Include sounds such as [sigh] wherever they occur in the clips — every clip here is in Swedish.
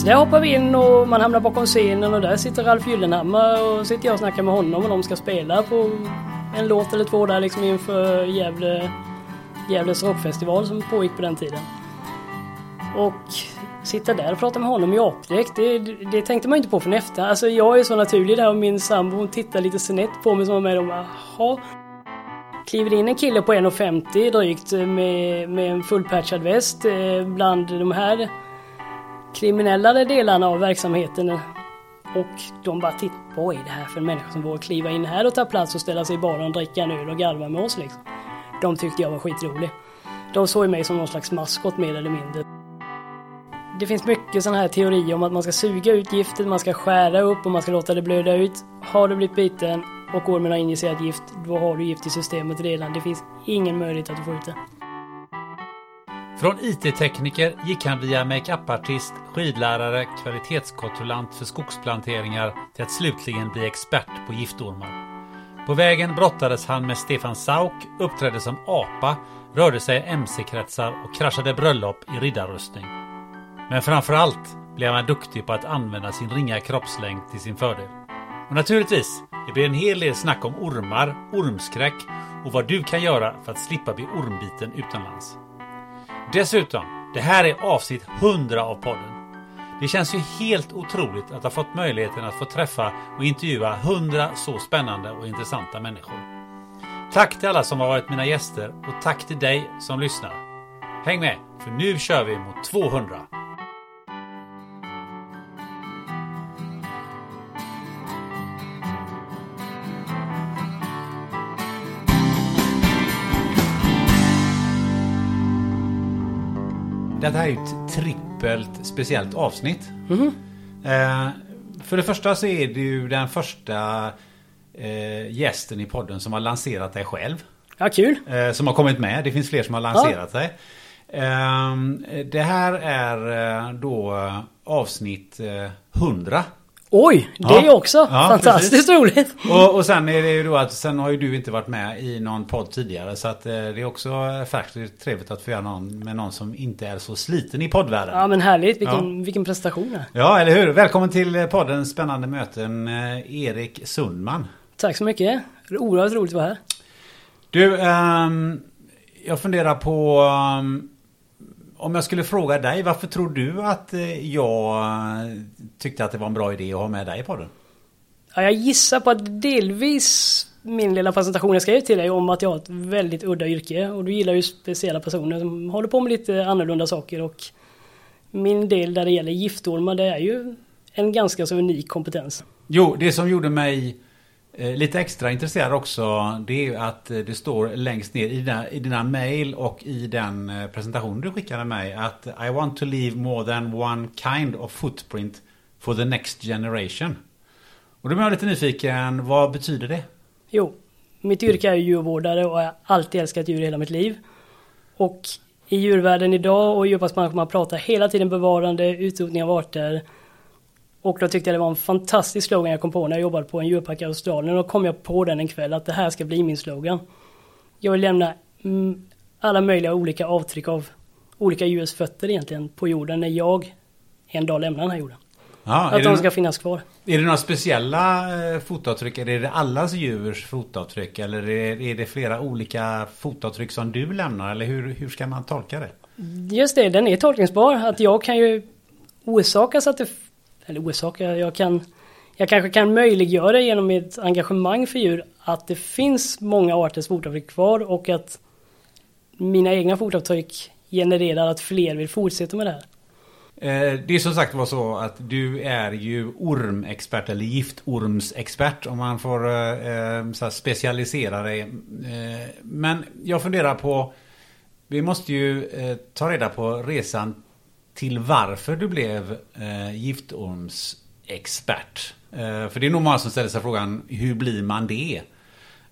Så där hoppar vi in och man hamnar bakom scenen och där sitter Ralf Gyllenhammar och sitter jag och snackar med honom och de ska spela på en låt eller två där liksom inför Gävle, Gävles rockfestival som pågick på den tiden. Och sitta där och prata med honom i apdräkt, det, det tänkte man inte på från efter. Alltså jag är så naturlig där och min sambo hon tittar lite snett på mig som var med och bara, jaha. Kliver in en kille på 1,50 drygt med, med en fullpatchad väst eh, bland de här kriminellare delarna av verksamheten. Och de bara tittar på vad är det här för människor som vågar kliva in här och ta plats och ställa sig i baren och dricka en öl och garva med oss liksom. De tyckte jag var skitrolig. De såg mig som någon slags maskot mer eller mindre. Det finns mycket sådana här teorier om att man ska suga ut giftet, man ska skära upp och man ska låta det blöda ut. Har du blivit biten och ormen har injicerat gift, då har du gift i systemet redan. Det finns ingen möjlighet att du får ut det. Från IT-tekniker gick han via makeup-artist, skidlärare, kvalitetskontrollant för skogsplanteringar till att slutligen bli expert på giftormar. På vägen brottades han med Stefan Sauk, uppträdde som apa, rörde sig i mc-kretsar och kraschade bröllop i riddarrustning. Men framförallt blev han duktig på att använda sin ringa kroppslängd till sin fördel. Och naturligtvis, det blir en hel del snack om ormar, ormskräck och vad du kan göra för att slippa bli ormbiten utomlands. Dessutom, det här är avsnitt 100 av podden. Det känns ju helt otroligt att ha fått möjligheten att få träffa och intervjua 100 så spännande och intressanta människor. Tack till alla som har varit mina gäster och tack till dig som lyssnar. Häng med, för nu kör vi mot 200. Detta här är ju ett trippelt speciellt avsnitt. Eh, för det första så är du ju den första eh, gästen i podden som har lanserat dig själv. Ja, kul! Eh, som har kommit med. Det finns fler som har lanserat sig. Eh, det här är då avsnitt eh, 100. Oj, det Ja. är också Ja, fantastiskt precis. roligt! Och, och sen är det ju då att sen har ju du inte varit med i någon podd tidigare så att eh, det är också eh, faktiskt trevligt att få göra någon med någon som inte är så sliten i poddvärlden. Ja men härligt, vilken, vilken prestation. Ja, eller hur? Välkommen till eh, podden Spännande möten eh, Erik Sundman. Tack så mycket. Oerhört roligt att vara här. Du, ehm, jag funderar på ehm, om jag skulle fråga dig, varför tror du att eh, jag eh, tyckte att det var en bra idé att ha med dig i podden? Ja, jag gissar på att delvis min lilla presentation jag skrev till dig om att jag har ett väldigt udda yrke och du gillar ju speciella personer som håller på med lite annorlunda saker och min del där det gäller giftormar det är ju en ganska så unik kompetens. Jo, det som gjorde mig Eh, lite extra intresserad också det är att eh, det står längst ner i dina, i dina mail och i den eh, presentation du skickade mig att I want to leave more than one kind of footprint for the next generation. Och då blir jag lite nyfiken, vad betyder det? Jo, mitt yrke är djurvårdare och jag har alltid älskat djur i hela mitt liv. Och i djurvärlden idag och i djurparksbranschen man pratar hela tiden bevarande, utrotning av arter. Och då tyckte jag det var en fantastisk slogan jag kom på när jag jobbade på en djurpark i Australien. Och då kom jag på den en kväll att det här ska bli min slogan. Jag vill lämna mm, alla möjliga olika avtryck av olika djurs fötter egentligen på jorden när jag en dag lämnar den här jorden. Ja, att de ska finnas kvar. Är det några speciella eh, fotavtryck? Är det allas djurs fotavtryck? Eller är det flera olika fotavtryck som du lämnar? Eller hur, hur ska man tolka det? Just det, den är tolkningsbar. Att jag kan ju orsaka så att det... Eller orsaka, jag kan... Jag kanske kan möjliggöra genom mitt engagemang för djur att det finns många arters fotavtryck kvar och att mina egna fotavtryck genererar att fler vill fortsätta med det här. Eh, det är som sagt var så att du är ju ormexpert eller giftormsexpert om man får eh, specialisera dig. Eh, men jag funderar på, vi måste ju eh, ta reda på resan till varför du blev giftormsexpert. För det är nog många som ställer sig frågan, hur blir man det?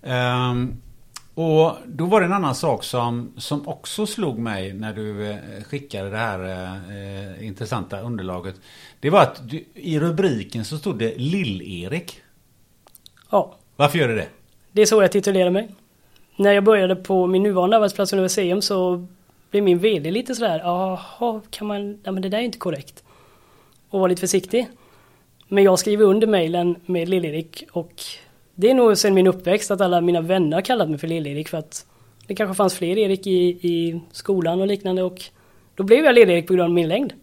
Ehm, och då var det en annan sak som, som också slog mig när du eh, skickade det här eh, intressanta underlaget. Det var att du, i rubriken så stod det Lill-Erik. Ja. Varför gör det det? Det är så jag titulerar mig. När jag började på min nuvarande arbetsplats Universium så blev min VD lite sådär, jaha, kan man, ja men det där är inte korrekt. Och var lite försiktig. Men jag skriver under mejlen med Lill-Erik och det är nog sedan min uppväxt att alla mina vänner har kallat mig för Lill-Erik för att det kanske fanns fler Erik i, i skolan och liknande och då blev jag Lill-Erik på grund av min längd.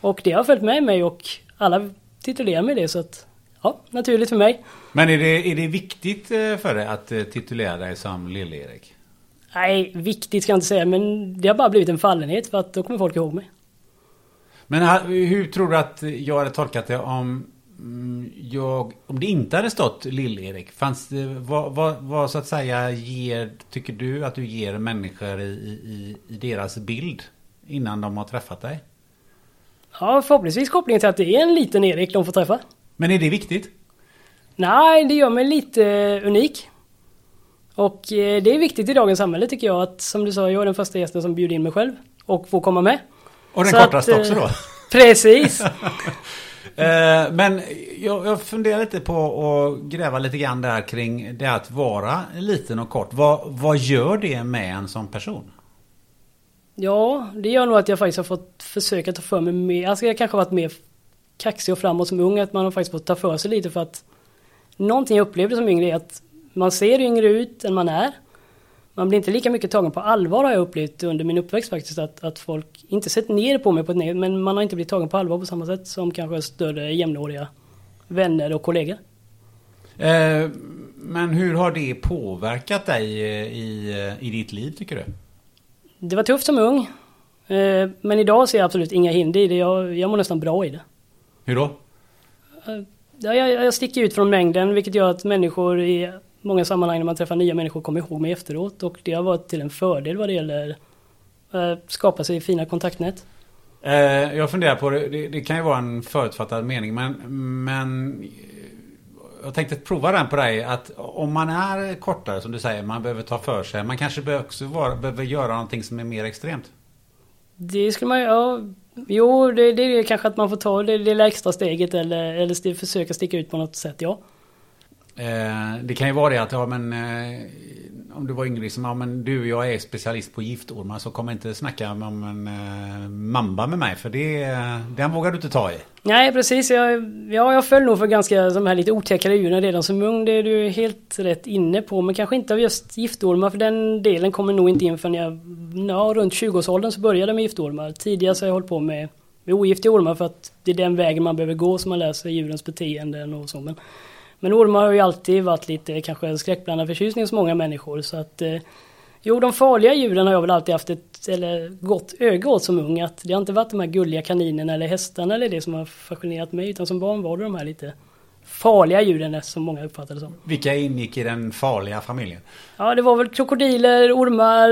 Och det har följt med mig och alla titulerar mig det så att ja, naturligt för mig. Men är det, är det viktigt eh, för dig att eh, titulera dig som Lill-Erik? Nej, viktigt ska jag inte säga men det har bara blivit en fallenhet för att då kommer folk ihåg mig. Men hur tror du att jag hade tolkat det om Mm, jag, om det inte hade stått Lill-Erik, fanns det, vad, vad, vad, så att säga ger, tycker du att du ger människor i, i, i deras bild innan de har träffat dig? Ja, förhoppningsvis kopplingen till att det är en liten Erik de får träffa. Men är det viktigt? Nej, det gör mig lite unik. Och eh, det är viktigt i dagens samhälle tycker jag att som du sa, jag är den första gästen som bjuder in mig själv och får komma med. Och den så kortaste att, också då? Precis. [laughs] Eh, men jag, jag funderar lite på att gräva lite grann där kring det att vara liten och kort. Vad, vad gör det med en som person? Ja, det gör nog att jag faktiskt har fått försöka ta för mig mer. Alltså jag kanske har varit mer kaxig och framåt som ung. Att man har faktiskt fått ta för sig lite för att någonting jag upplevde som yngre är att man ser yngre ut än man är man blir inte lika mycket tagen på allvar har jag upplevt under min uppväxt faktiskt. Att, att folk inte sett ner på mig på ett negativt men man har inte blivit tagen på allvar på samma sätt som kanske större jämnåriga vänner och kollegor. Eh, men hur har det påverkat dig i, i ditt liv tycker du? Det var tufft som ung. Eh, men idag ser jag absolut inga hinder i det. Jag, jag mår nästan bra i det. Hur då? Eh, jag, jag sticker ut från mängden vilket gör att människor i många sammanhang när man träffar nya människor kommer ihåg mig efteråt och det har varit till en fördel vad det gäller att eh, skapa sig fina kontaktnät. Eh, jag funderar på det, det, det kan ju vara en förutfattad mening men, men jag tänkte prova den på dig att om man är kortare som du säger, man behöver ta för sig. Man kanske också vara, behöver göra någonting som är mer extremt. Det skulle man ja, Jo, det, det är kanske att man får ta det lilla extra steget eller, eller försöka sticka ut på något sätt, ja. Eh, det kan ju vara det att, ja men eh, om du var yngre, liksom, ja men du jag är specialist på giftormar så kom inte snacka om en eh, mamba med mig för det, eh, den vågar du inte ta i. Nej precis, jag, ja, jag föll nog för ganska de här lite otäckare djuren redan som ung. Det är du helt rätt inne på. Men kanske inte av just giftormar för den delen kommer nog inte in förrän jag, ja, runt 20-årsåldern så började jag med giftormar. Tidigare så har jag hållit på med, med ogiftiga ormar för att det är den vägen man behöver gå som man lär sig djurens beteenden och så. Men, men ormar har ju alltid varit lite kanske en skräckblandad förtjusning hos många människor. Så att, eh, jo, de farliga djuren har jag väl alltid haft ett eller, gott öga åt som ung. Att det har inte varit de här gulliga kaninerna eller hästarna eller det som har fascinerat mig. Utan som barn var det de här lite farliga djuren som många uppfattade som. Vilka ingick i den farliga familjen? Ja, det var väl krokodiler, ormar,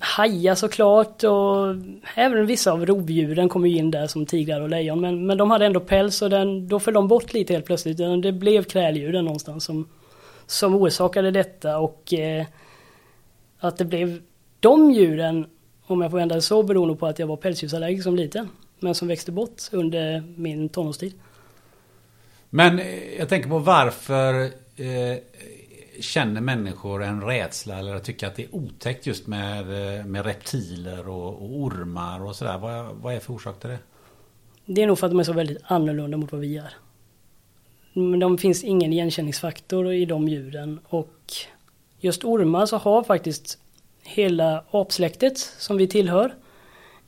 hajar såklart och även vissa av rovdjuren kom ju in där som tigrar och lejon. Men, men de hade ändå päls och den, då föll de bort lite helt plötsligt. Det blev kräldjuren någonstans som, som orsakade detta och eh, att det blev de djuren, om jag får vända det så, beror nog på att jag var pälsdjursallergiker som liten. Men som växte bort under min tonårstid. Men eh, jag tänker på varför eh, känner människor en rädsla eller tycker att det är otäckt just med, eh, med reptiler och, och ormar och sådär? Vad, vad är för orsak till det? Det är nog för att de är så väldigt annorlunda mot vad vi är. Men de finns ingen igenkänningsfaktor i de djuren och just ormar så har faktiskt hela apsläktet som vi tillhör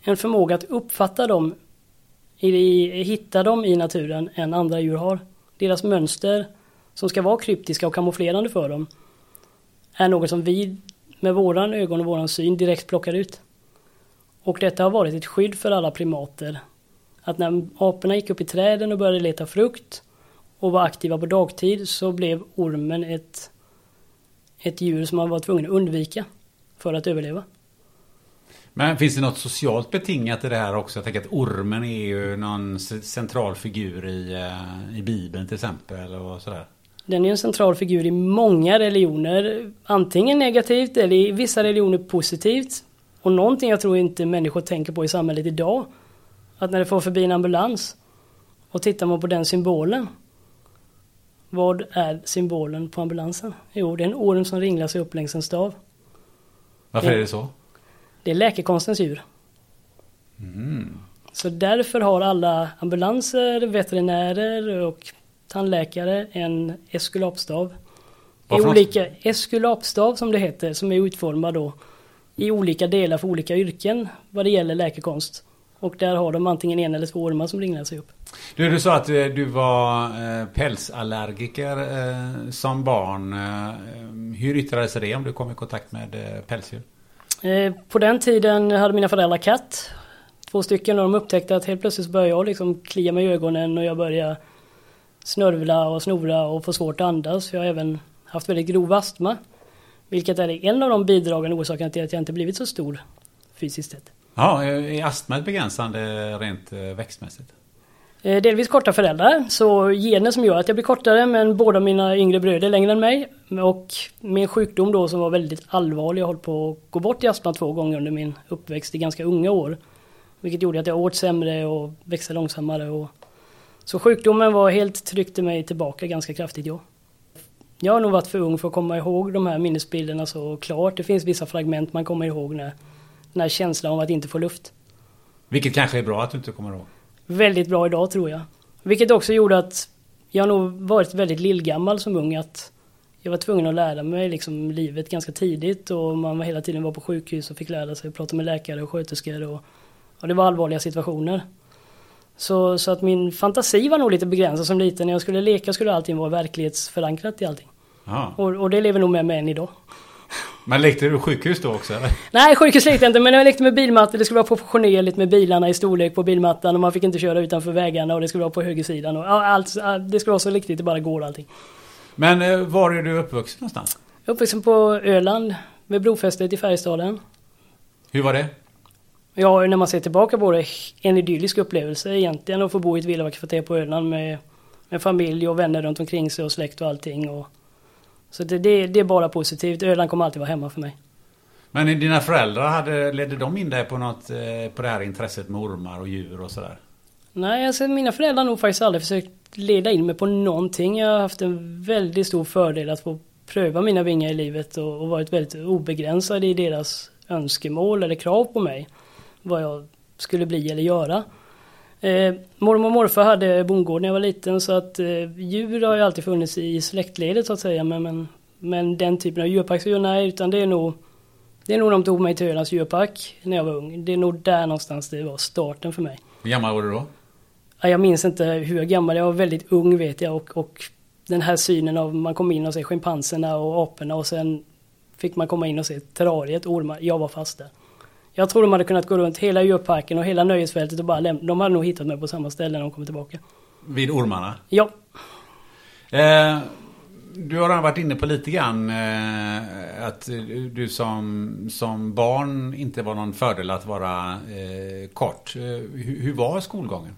en förmåga att uppfatta dem, i, hitta dem i naturen än andra djur har. Deras mönster som ska vara kryptiska och kamouflerande för dem är något som vi med våran ögon och våran syn direkt plockar ut. Och detta har varit ett skydd för alla primater. Att när aporna gick upp i träden och började leta frukt och var aktiva på dagtid så blev ormen ett, ett djur som man var tvungen att undvika för att överleva. Men finns det något socialt betingat i det här också? Jag tänker att ormen är ju någon central figur i, eh, i Bibeln till exempel och sådär. Den är en central figur i många religioner. Antingen negativt eller i vissa religioner positivt. Och någonting jag tror inte människor tänker på i samhället idag. Att när det får förbi en ambulans och tittar man på den symbolen. Vad är symbolen på ambulansen? Jo, det är en orm som ringlar sig upp längs en stav. Varför är det så? Det är läkekonstens djur. Mm. Så därför har alla ambulanser, veterinärer och tandläkare en eskulapstav. I olika eskulapstav som det heter, som är utformad då i olika delar för olika yrken vad det gäller läkekonst. Och där har de antingen en eller två ormar som ringlar sig upp. Du, du sa att eh, du var eh, pälsallergiker eh, som barn. Hur yttrade sig det om du kom i kontakt med pälsdjur? Eh, på den tiden hade mina föräldrar katt. Två stycken och de upptäckte att helt plötsligt började jag liksom klia mig i ögonen och jag började snörvla och snora och få svårt att andas. Jag har även haft väldigt grov astma. Vilket är en av de bidragande orsakerna till att jag inte blivit så stor fysiskt sett. Ja, är astma ett begränsande rent eh, växtmässigt? Eh, delvis korta föräldrar, så gener som gör att jag blir kortare men båda mina yngre bröder är längre än mig. Och min sjukdom då som var väldigt allvarlig, jag höll på att gå bort i astma två gånger under min uppväxt i ganska unga år. Vilket gjorde att jag åt sämre och växte långsammare. Och... Så sjukdomen var helt tryckte mig tillbaka ganska kraftigt, ja. Jag har nog varit för ung för att komma ihåg de här minnesbilderna så klart. Det finns vissa fragment man kommer ihåg när den här känslan av att inte få luft. Vilket kanske är bra att du inte kommer ihåg? Väldigt bra idag tror jag. Vilket också gjorde att jag nog varit väldigt lillgammal som ung. Att jag var tvungen att lära mig liksom livet ganska tidigt och man var hela tiden var på sjukhus och fick lära sig prata med läkare och sköterskor. Och, och det var allvarliga situationer. Så, så att min fantasi var nog lite begränsad som liten. När jag skulle leka skulle allting vara verklighetsförankrat i allting. Och, och, det lever nog med mig än idag. Men lekte du sjukhus då också eller? Nej, sjukhus lekte jag inte, men jag lekte med bilmattor. Det skulle vara proportionerligt med bilarna i storlek på bilmattan och man fick inte köra utanför vägarna och det skulle vara på högersidan och allt, det skulle vara så riktigt det bara går allting. Men eh, var är du uppvuxen någonstans? Jag är uppvuxen på Öland, med brofästet i Färjestaden. Hur var det? Ja, när man ser tillbaka på det, en idyllisk upplevelse egentligen att få bo i ett villakvarter på Öland med, med familj och vänner runt omkring sig och släkt och allting. Och, så det, det, det, är bara positivt. Öland kommer alltid vara hemma för mig. Men dina föräldrar, hade, ledde de in dig på något, eh, på det här intresset med ormar och djur och sådär? Nej, alltså mina föräldrar har nog faktiskt aldrig försökt leda in mig på någonting. Jag har haft en väldigt stor fördel att få pröva mina vingar i livet och, och varit väldigt obegränsad i deras önskemål eller krav på mig. Vad jag skulle bli eller göra. Eh, mormor och morfar hade bondgård när jag var liten så att eh, djur har ju alltid funnits i släktledet så att säga. Men, men, men den typen av djurparksdjur, nej utan det är nog det är nog de tog mig till Ölands djurpark när jag var ung. Det är nog där någonstans det var starten för mig. Hur gammal var du då? Ja, jag minns inte hur gammal jag var. väldigt ung vet jag och, och den här synen av man kom in och se schimpanserna och aporna och sen fick man komma in och se terrariet, ormar. Jag var fast där. Jag tror de hade kunnat gå runt hela djurparken och hela nöjesfältet och bara lämna. De hade nog hittat mig på samma ställe när de kommer tillbaka. Vid ormarna? Ja. Eh, du har redan varit inne på lite grann eh, att du som, som barn inte var någon fördel att vara eh, kort. Eh, hur, hur, var skolgången?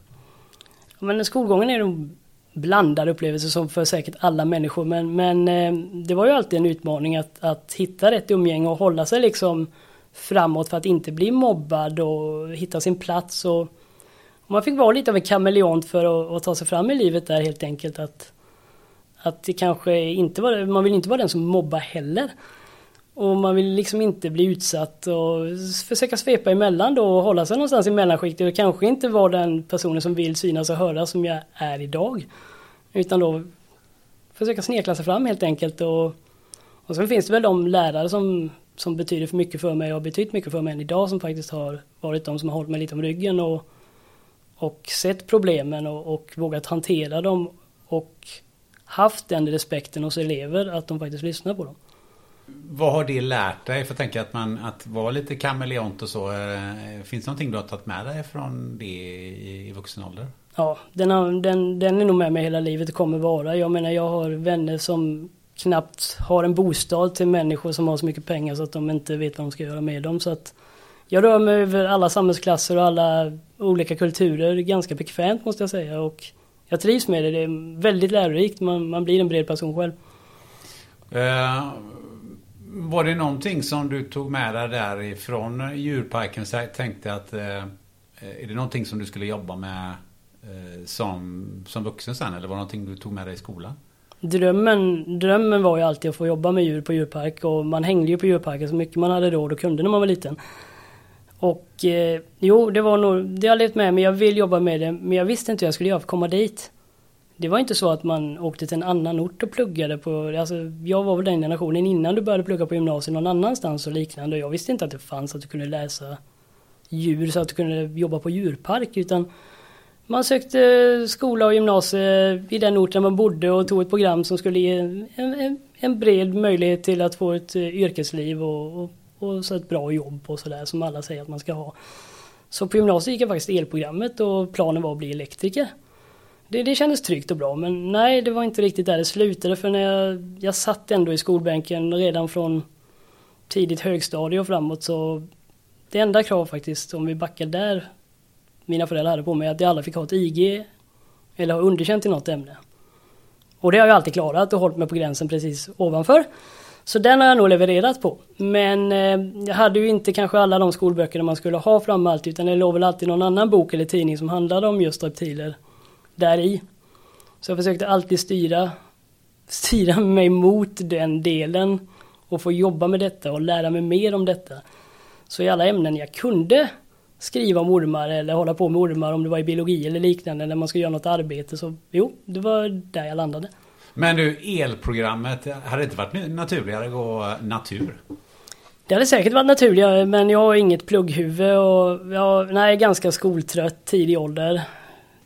Men skolgången är en blandad upplevelse som för säkert alla människor. Men, men eh, det var ju alltid en utmaning att, att hitta rätt umgänge och hålla sig liksom framåt för att inte bli mobbad och hitta sin plats. Och, man fick vara lite av en kameleont för att, att, ta sig fram i livet där helt enkelt. Att, att det kanske inte var, man vill inte vara den som mobbar heller. Och man vill liksom inte bli utsatt och försöka svepa emellan då och hålla sig någonstans i mellanskiktet och kanske inte vara den personen som vill synas och höras som jag är idag. Utan då försöka snekla sig fram helt enkelt och, och sen finns det väl de lärare som, som betyder för mycket för mig och har betytt mycket för mig än idag som faktiskt har varit de som har hållit mig lite om ryggen och, och sett problemen och, och vågat hantera dem och haft den respekten hos elever att de faktiskt lyssnar på dem. Vad har det lärt dig? För att tänka att man att vara lite kameleont och så. Eh, finns det någonting du har tagit med dig från det i, i vuxen ålder? Ja, den, har, den, den är nog med mig hela livet och kommer vara. Jag menar jag har vänner som knappt har en bostad till människor som har så mycket pengar så att de inte vet vad de ska göra med dem. Så att jag rör mig över alla samhällsklasser och alla olika kulturer ganska bekvämt måste jag säga. Och jag trivs med det. Det är väldigt lärorikt. Man, man blir en bred person själv. Uh, var det någonting som du tog med dig därifrån djurparken? Tänkte att uh, är det någonting som du skulle jobba med uh, som, som vuxen sen? Eller var det någonting du tog med dig i skolan? Drömmen, drömmen var ju alltid att få jobba med djur på djurpark och man hängde ju på djurparken så mycket man hade råd och kunde när man var liten. Och eh, jo, det var nog, det har jag levt med men jag vill jobba med det. Men jag visste inte hur jag skulle göra för att komma dit. Det var inte så att man åkte till en annan ort och pluggade på, alltså jag var väl den generationen innan du började plugga på gymnasiet någon annanstans och liknande. och Jag visste inte att det fanns att du kunde läsa djur så att du kunde jobba på djurpark utan man sökte skola och gymnasie i den orten man bodde och tog ett program som skulle ge en, en, en bred möjlighet till att få ett eh, yrkesliv och, och och så ett bra jobb och sådär som alla säger att man ska ha. Så på gymnasiet gick jag faktiskt elprogrammet och planen var att bli elektriker. Det, det kändes tryggt och bra men nej det var inte riktigt där det slutade för när jag, jag satt ändå i skolbänken redan från tidigt högstadie och framåt så det enda krav faktiskt om vi backar där mina föräldrar hade på mig att jag aldrig fick ha ett IG eller ha underkänt i något ämne. Och det har jag alltid klarat och hållit mig på gränsen precis ovanför. Så den har jag nog levererat på. Men eh, jag hade ju inte kanske alla de skolböckerna man skulle ha framme alltid, utan det låg väl alltid någon annan bok eller tidning som handlade om just reptiler där i. Så jag försökte alltid styra, [laughs] styra mig mot den delen och få jobba med detta och lära mig mer om detta. Så i alla ämnen jag kunde skriva om ormar eller hålla på med ormar om det var i biologi eller liknande när man ska göra något arbete så jo, det var där jag landade. Men du, elprogrammet, hade det inte varit naturligare att gå natur? Det hade säkert varit naturligare men jag har inget plugghuvud och jag nej, ganska skoltrött tidig ålder.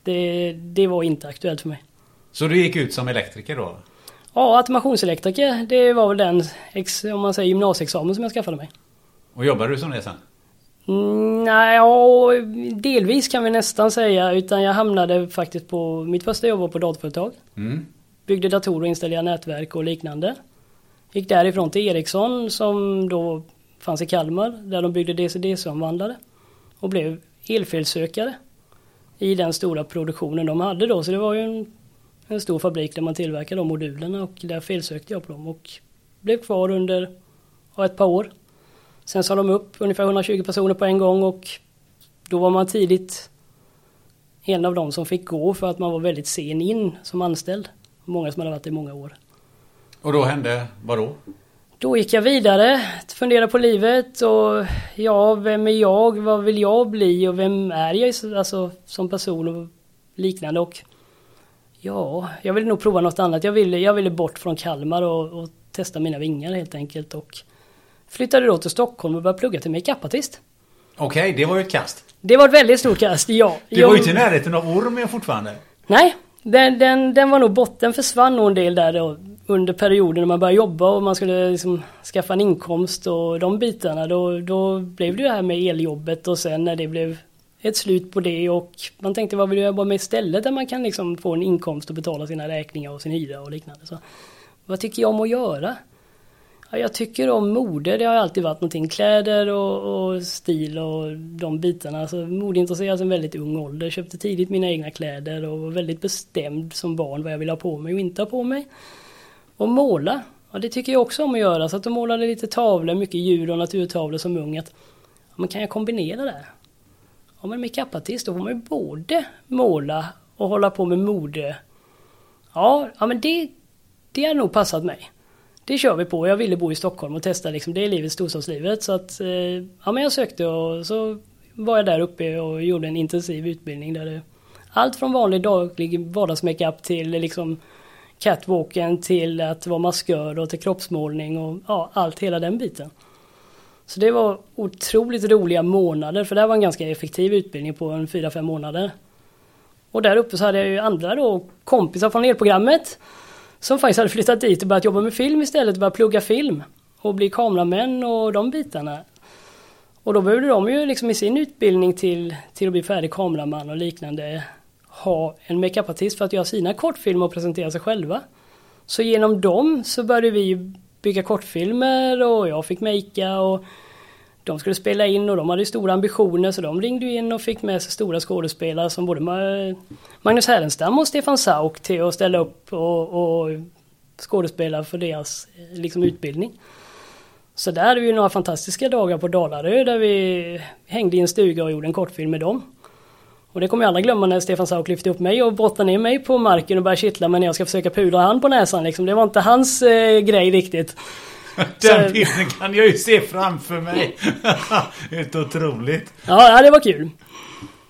Det, det var inte aktuellt för mig. Så du gick ut som elektriker då? Ja, automationselektriker. Det var väl den, om man säger gymnasieexamen som jag skaffade mig. Och jobbade du som det sen? Mm, nej, ja, delvis kan vi nästan säga. Utan jag hamnade faktiskt på, mitt första jobb var på datorföretag. Mm. Byggde datorer installerade nätverk och liknande. Gick därifrån till Ericsson som då fanns i Kalmar där de byggde DC-DC-omvandlare. Och blev elfelsökare. I den stora produktionen de hade då. Så det var ju en, en stor fabrik där man tillverkade de modulerna och där felsökte jag på dem. Och blev kvar under ett par år. Sen sa de upp ungefär 120 personer på en gång och då var man tidigt en av de som fick gå för att man var väldigt sen in som anställd. Många som hade varit i många år. Och då hände vad då? Då gick jag vidare, funderade på livet och ja, vem är jag? Vad vill jag bli? Och vem är jag alltså, som person och liknande? Och ja, jag ville nog prova något annat. Jag ville, jag ville bort från Kalmar och, och testa mina vingar helt enkelt. Och flyttade då till Stockholm och började plugga till makeupartist. Okej, okay, det var ju ett kast. Det var ett väldigt stort kast, ja. Du var ju inte i närheten av ormen fortfarande. Nej, den, den, den var nog botten försvann nog en del där då, under perioden när man började jobba och man skulle liksom skaffa en inkomst och de bitarna. Då, då blev det det här med eljobbet och sen när det blev ett slut på det och man tänkte vad vill jag jobba med istället där man kan liksom få en inkomst och betala sina räkningar och sin hyra och liknande. Så, vad tycker jag om att göra? Ja, jag tycker om mode, det har alltid varit någonting. Kläder och, och stil och de bitarna. Så modeintresserad sedan väldigt ung ålder. Köpte tidigt mina egna kläder och var väldigt bestämd som barn vad jag ville ha på mig och inte ha på mig. Och måla, ja, det tycker jag också om att göra. Så att jag målade lite tavlor, mycket djur och naturtavlor som ung. Att, ja, men kan jag kombinera det? Ja men makeupartist, då får man ju både måla och hålla på med mode. Ja, ja men det det hade nog passat mig. Det kör vi på. Jag ville bo i Stockholm och testa liksom, det är livet, storstadslivet. Så att, eh, ja men jag sökte och så var jag där uppe och gjorde en intensiv utbildning där det, allt från vanlig daglig vardagsmakeup till liksom catwalken till att vara maskör och till kroppsmålning och ja, allt hela den biten. Så det var otroligt roliga månader för det var en ganska effektiv utbildning på en 4-5 månader. Och där uppe så hade jag ju andra då kompisar från elprogrammet som faktiskt hade flyttat dit och börjat jobba med film istället och börjat plugga film och bli kameramän och de bitarna. Och då behövde de ju liksom i sin utbildning till, till att bli färdig kameraman och liknande ha en makeupartist för att göra sina kortfilmer och presentera sig själva. Så genom dem så började vi bygga kortfilmer och jag fick makea och de skulle spela in och de hade stora ambitioner så de ringde in och fick med sig stora skådespelare som både Magnus Härenstam och Stefan Sauk till att ställa upp och, och skådespela för deras eh, liksom, utbildning. Så där hade vi några fantastiska dagar på Dalarö där vi hängde i en stuga och gjorde en kortfilm med dem. Och det kommer jag aldrig glömma när Stefan Sauk lyfte upp mig och brottade ner mig på marken och började kittla mig när jag ska försöka pudra han på näsan liksom. Det var inte hans eh, grej riktigt. [laughs] Den bilden kan jag ju se framför mig. [laughs] Helt otroligt. Ja, det var kul.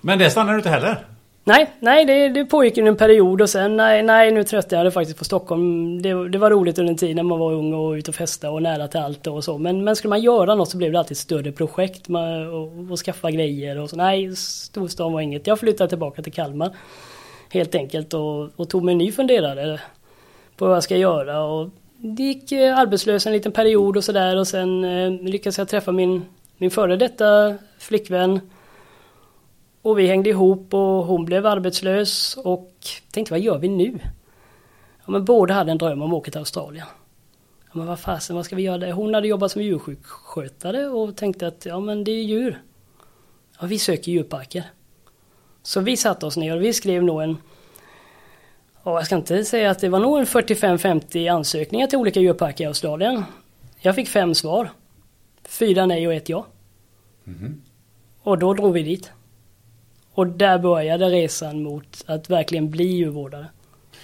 Men det stannade du inte heller? Nej, nej det, det pågick en period och sen nej, nej nu tröttnade jag faktiskt på Stockholm. Det, det, var roligt under en tid när man var ung och ute och festa och nära till allt och så. Men, men skulle man göra något så blev det alltid större projekt man, och, och skaffa grejer och så. Nej, storstan var inget. Jag flyttade tillbaka till Kalmar helt enkelt och, och tog mig en ny funderare på vad jag ska göra. Och det gick eh, arbetslös en liten period och sådär och sen eh, lyckades jag träffa min, min före detta flickvän och vi hängde ihop och hon blev arbetslös och tänkte vad gör vi nu? Ja, men båda hade en dröm om att åka till Australien. Ja, men vad fasen, vad ska vi göra där? Hon hade jobbat som djursjukskötare och tänkte att ja men det är djur. Ja, vi söker djurparker. Så vi satte oss ner och vi skrev nog en Ja, jag ska inte säga att det var nog en 45-50 ansökningar till olika djurparker i Australien. Jag fick fem svar. Fyra nej och ett ja. Mm. Och då drog vi dit. Och där började resan mot att verkligen bli djurvårdare.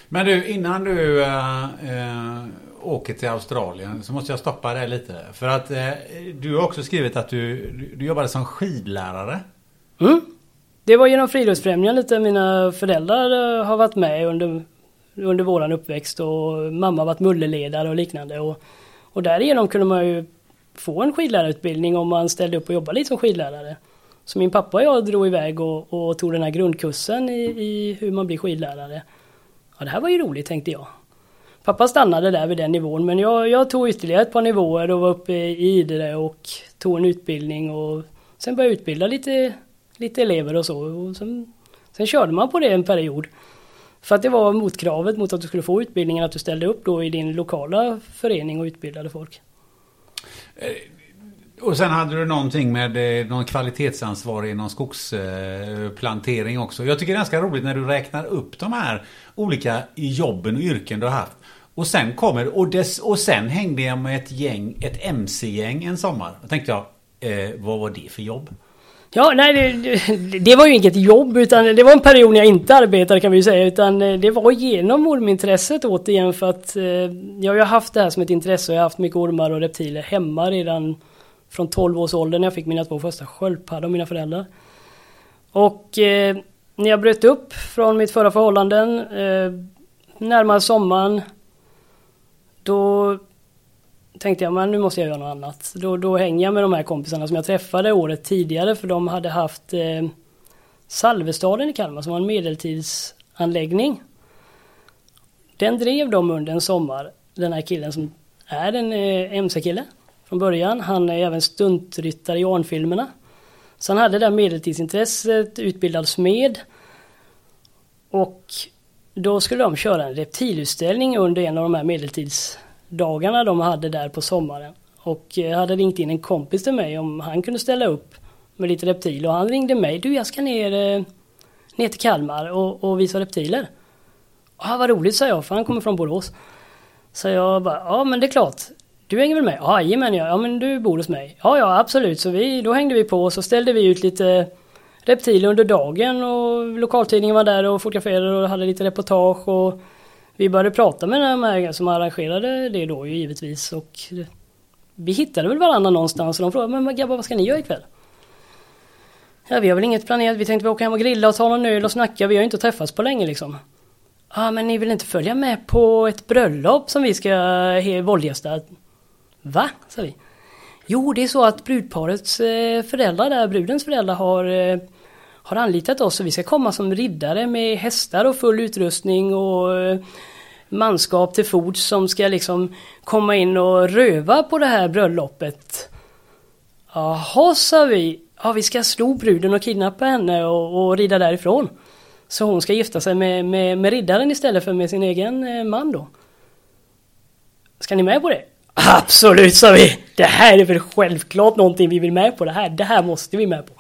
Men du, innan du äh, äh, åker till Australien så måste jag stoppa dig lite. För att äh, du har också skrivit att du, du jobbade som skidlärare. Mm. Det var genom Friluftsfrämjandet där mina föräldrar eh, har varit med under, under våran uppväxt och mamma har varit mulleledare och liknande. Och, och därigenom kunde man ju få en skidlärarutbildning om man ställde upp och jobbade lite som skidlärare. Så min pappa och jag drog iväg och, och tog den här grundkursen i, i, hur man blir skidlärare. Ja, det här var ju roligt tänkte jag. Pappa stannade där vid den nivån men jag, jag tog ytterligare ett par nivåer och var uppe i Idre och tog en utbildning och sen började jag utbilda lite, lite elever och så. Och sen, sen körde man på det en period. För att det var motkravet mot att du skulle få utbildningen att du ställde upp då i din lokala förening och utbildade folk. Eh, och sen hade du någonting med eh, någon kvalitetsansvar inom skogsplantering också. Jag tycker det är ganska roligt när du räknar upp de här olika jobben och yrken du har haft. Och sen kommer, och, dess, och sen hängde jag med ett gäng, ett MC-gäng en sommar. Då tänkte jag, eh, vad var det för jobb? Ja, nej det, det, var ju inget jobb utan det var en period när jag inte arbetade kan vi ju säga. Utan eh, det var genom ormintresset återigen för att eh, jag har ju haft det här som ett intresse och jag har haft mycket ormar och reptiler hemma redan från 12 års ålder när jag fick mina två första sköldpaddor av mina föräldrar. Och eh, när jag bröt upp från mitt förra förhållanden, eh, närmare sommaren, då tänkte jag men nu måste jag göra något annat. Då, då hänger jag med de här kompisarna som jag träffade året tidigare för de hade haft eh, Salvestaden i Kalmar som var en medeltidsanläggning. Den drev de under en sommar, den här killen som är en eh, MC-kille från början. Han är även stuntryttare i Arn-filmerna. Så han hade det där medeltidsintresset, utbildad smed. Och då skulle de köra en reptilutställning under en av de här medeltids dagarna de hade där på sommaren. Och jag hade ringt in en kompis till mig om han kunde ställa upp med lite reptiler och han ringde mig. Du jag ska ner, eh, ner till Kalmar och, och visa reptiler. Ja vad roligt sa jag för han kommer från Borås. Så jag bara, ja men det är klart. Du hänger väl med? Ja, jajamän ja. ja men du bor hos mig. Ja, ja absolut. Så vi, då hängde vi på och så ställde vi ut lite reptiler under dagen och lokaltidningen var där och fotograferade och hade lite reportage och vi började prata med de här som arrangerade det då ju givetvis och vi hittade väl varandra någonstans och de frågade men grabbar vad ska ni göra ikväll? Ja vi har väl inget planerat, vi tänkte vi åka hem och grilla och ta någon öl och snacka, vi har ju inte träffats på länge liksom. Ja ah, men ni vill inte följa med på ett bröllop som vi ska våldgästa? Va? sa vi. Jo det är så att brudparets eh, föräldrar där, brudens föräldrar har eh, har anlitat oss och vi ska komma som riddare med hästar och full utrustning och eh, manskap till fots som ska liksom komma in och röva på det här bröllopet. Jaha, sa vi. Ja, vi ska slå bruden och kidnappa henne och, och rida därifrån. Så hon ska gifta sig med, med, med riddaren istället för med sin egen eh, man då. Ska ni med på det? Absolut, sa vi. Det här är väl självklart någonting vi vill med på. Det här, det här måste vi med på.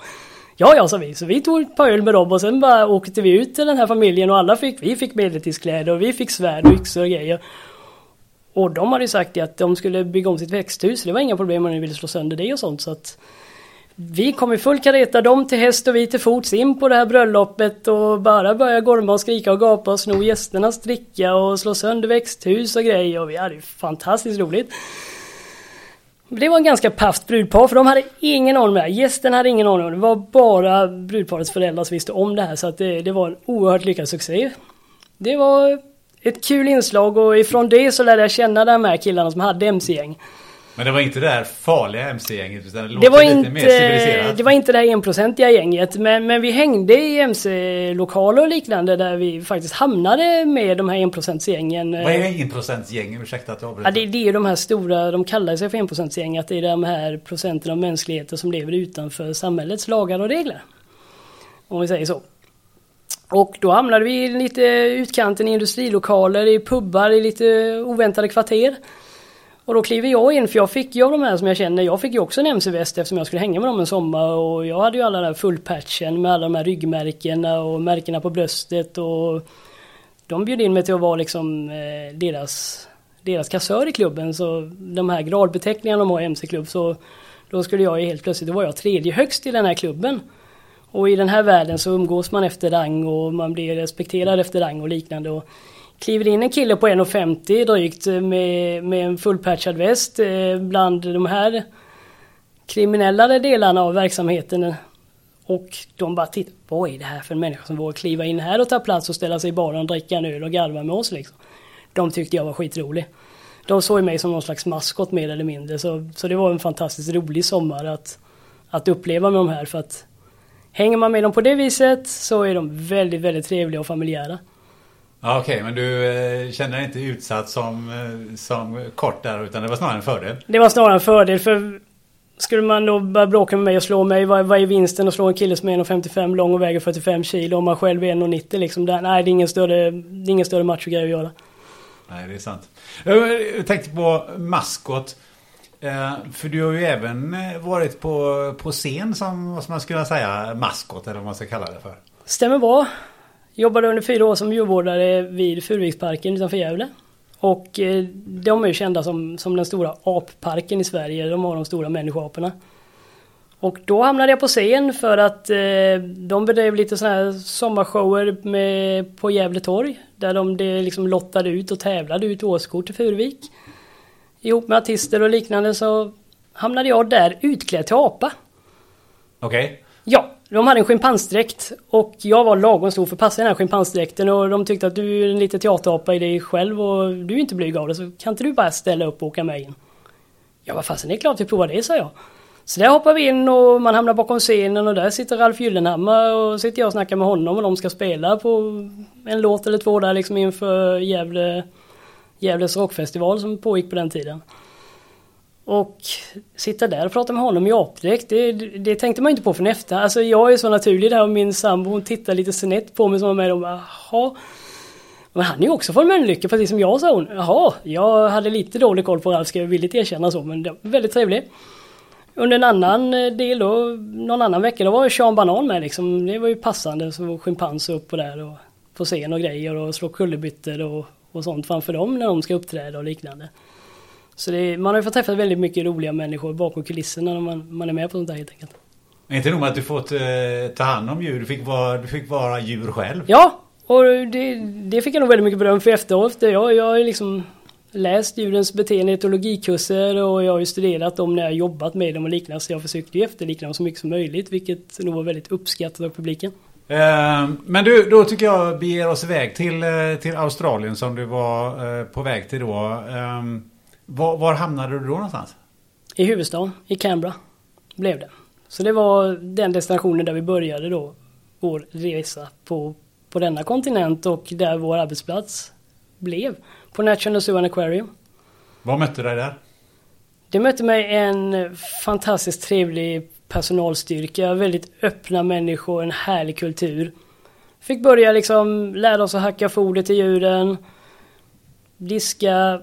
Ja, ja, sa vi. Så vi tog ett par öl med dem och sen bara åkte vi ut till den här familjen och alla fick, vi fick medeltidskläder och vi fick svärd och yxor och grejer. Och de hade ju sagt att de skulle bygga om sitt växthus. Det var inga problem om de ville slå sönder det och sånt. Så att vi kom i full kareta, de till häst och vi till fots in på det här bröllopet och bara börja gorma och skrika och gapa och sno gästernas dricka och slå sönder växthus och grejer. Och vi hade ju fantastiskt roligt. Det var en ganska pafft brudpar för de hade ingen aning om det här. Gästen hade ingen aning om det. Det var bara brudparets föräldrar som visste om det här så att det, det var en oerhört lyckad succé. Det var ett kul inslag och ifrån det så lärde jag känna de här killarna som hade MC-gäng. Men det var inte det här farliga MC-gänget utan det, det var lite inte, mer civiliserat? Det var inte det här enprocentiga gänget men, men vi hängde i MC-lokaler och liknande där vi faktiskt hamnade med de här enprocentsgängen. Vad är enprocentsgängen? Ursäkta att jag avbryter. Ja, det, det är ju de här stora, de kallar sig för enprocentsgäng, att det är de här procenten av mänskligheten som lever utanför samhällets lagar och regler. Om vi säger så. Och då hamnade vi i lite utkanten i industrilokaler, i pubbar, i lite oväntade kvarter. Och då kliver jag in, för jag fick ju av de här som jag känner, jag fick ju också en MC-väst eftersom jag skulle hänga med dem en sommar och jag hade ju alla den här fullpatchen med alla de här ryggmärkena och märkena på bröstet och de bjöd in mig till att vara liksom eh, deras, deras kassör i klubben så de här gradbeteckningarna de har i MC-klubb så då skulle jag ju helt plötsligt, då var jag tredje högst i den här klubben. Och i den här världen så umgås man efter rang och man blir respekterad efter rang och liknande. Och kliver in en kille på 1,50 drygt eh, med, med en fullpatchad väst eh, bland de här kriminella delarna av verksamheten. Och de bara tittar, vad är det här för en människa som vågar kliva in här och ta plats och ställa sig i baren och dricka en öl och garva med oss liksom. De tyckte jag var skitrolig. De såg mig som någon slags maskot mer eller mindre så, så det var en fantastiskt rolig sommar att, att uppleva med de här för att hänger man med dem på det viset så är de väldigt, väldigt trevliga och familjära. Ja, Okej, okay, men du eh, känner dig inte utsatt som, eh, som kort där utan det var snarare en fördel? Det var snarare en fördel för skulle man då börja bråka med mig och slå mig, vad, vad är vinsten att slå en kille som är 1,55 lång och väger 45 kilo om man själv är 1,90 liksom? Där, nej, det är ingen större, det är ingen större machogrej att göra. Nej, det är sant. Jag tänkte på maskot. Eh, för du har ju även eh, varit på, på scen som, vad man skulle säga, maskot eller vad man ska kalla det för. Stämmer bra. Jobbade under fyra år som djurvårdare vid Furuviksparken utanför Gävle. Och eh, de är ju kända som, som den stora apparken i Sverige. De har de stora människoaporna. Och då hamnade jag på scen för att eh, de bedrev lite sådana här sommarshower med, på Gävle torg. Där de det liksom lottade ut och tävlade ut årskort till Furuvik. Ihop med artister och liknande så hamnade jag där utklädd till apa. Okej. Okay. Ja, de hade en schimpansdräkt och jag var lagom stor för att passa i den här schimpansdräkten och de tyckte att du är en liten teaterapa i dig själv och du är inte blyg av det så kan inte du bara ställa upp och åka med in? Ja vad fasen det är klart vi provar det sa jag. Så där hoppar vi in och man hamnar bakom scenen och där sitter Ralf Gyllenhammar och sitter jag och snackar med honom och de ska spela på en låt eller två där liksom inför Gävle, Gävles rockfestival som pågick på den tiden. Och sitta där och prata med honom i apdräkt, det, det tänkte man inte på från efter. Alltså jag är så naturlig där och min sambo hon tittar lite snett på mig som var med och bara, jaha. Men han är ju också från Mölnlycke precis som jag sa hon. Jaha, jag hade lite dålig koll på Ralf ska jag villigt erkänna så men det var väldigt trevligt. Under en annan eh, del då, någon annan vecka, då var Sean Banan med liksom. Det var ju passande så schimpanser upp och där och på scen och grejer och slå kullerbyttor och, och sånt framför dem när de ska uppträda och liknande. Så är, man har ju fått träffa väldigt mycket roliga människor bakom kulisserna när man, man är med på sånt där helt enkelt. Inte nog med att du fått eh, ta hand om djur, du fick, vara, du fick vara djur själv. Ja, Och det, det fick jag nog väldigt mycket beröm för efteråt. Jag, jag har liksom läst djurens beteende etologikurser och jag har ju studerat dem när jag jobbat med dem och liknande. Så jag försökte ju efterlikna dem så mycket som möjligt vilket nog var väldigt uppskattat av publiken. Eh, men du, då tycker jag vi ger oss iväg till, eh, till Australien som du var eh, på väg till då. Var, var hamnade du då någonstans? I huvudstaden, i Canberra, blev det. Så det var den destinationen där vi började då vår resa på, på denna kontinent och där vår arbetsplats blev. På National Zoo and Aquarium. Vad mötte dig där? Det mötte mig en fantastiskt trevlig personalstyrka, väldigt öppna människor, en härlig kultur. Fick börja liksom lära oss att hacka foder till djuren, diska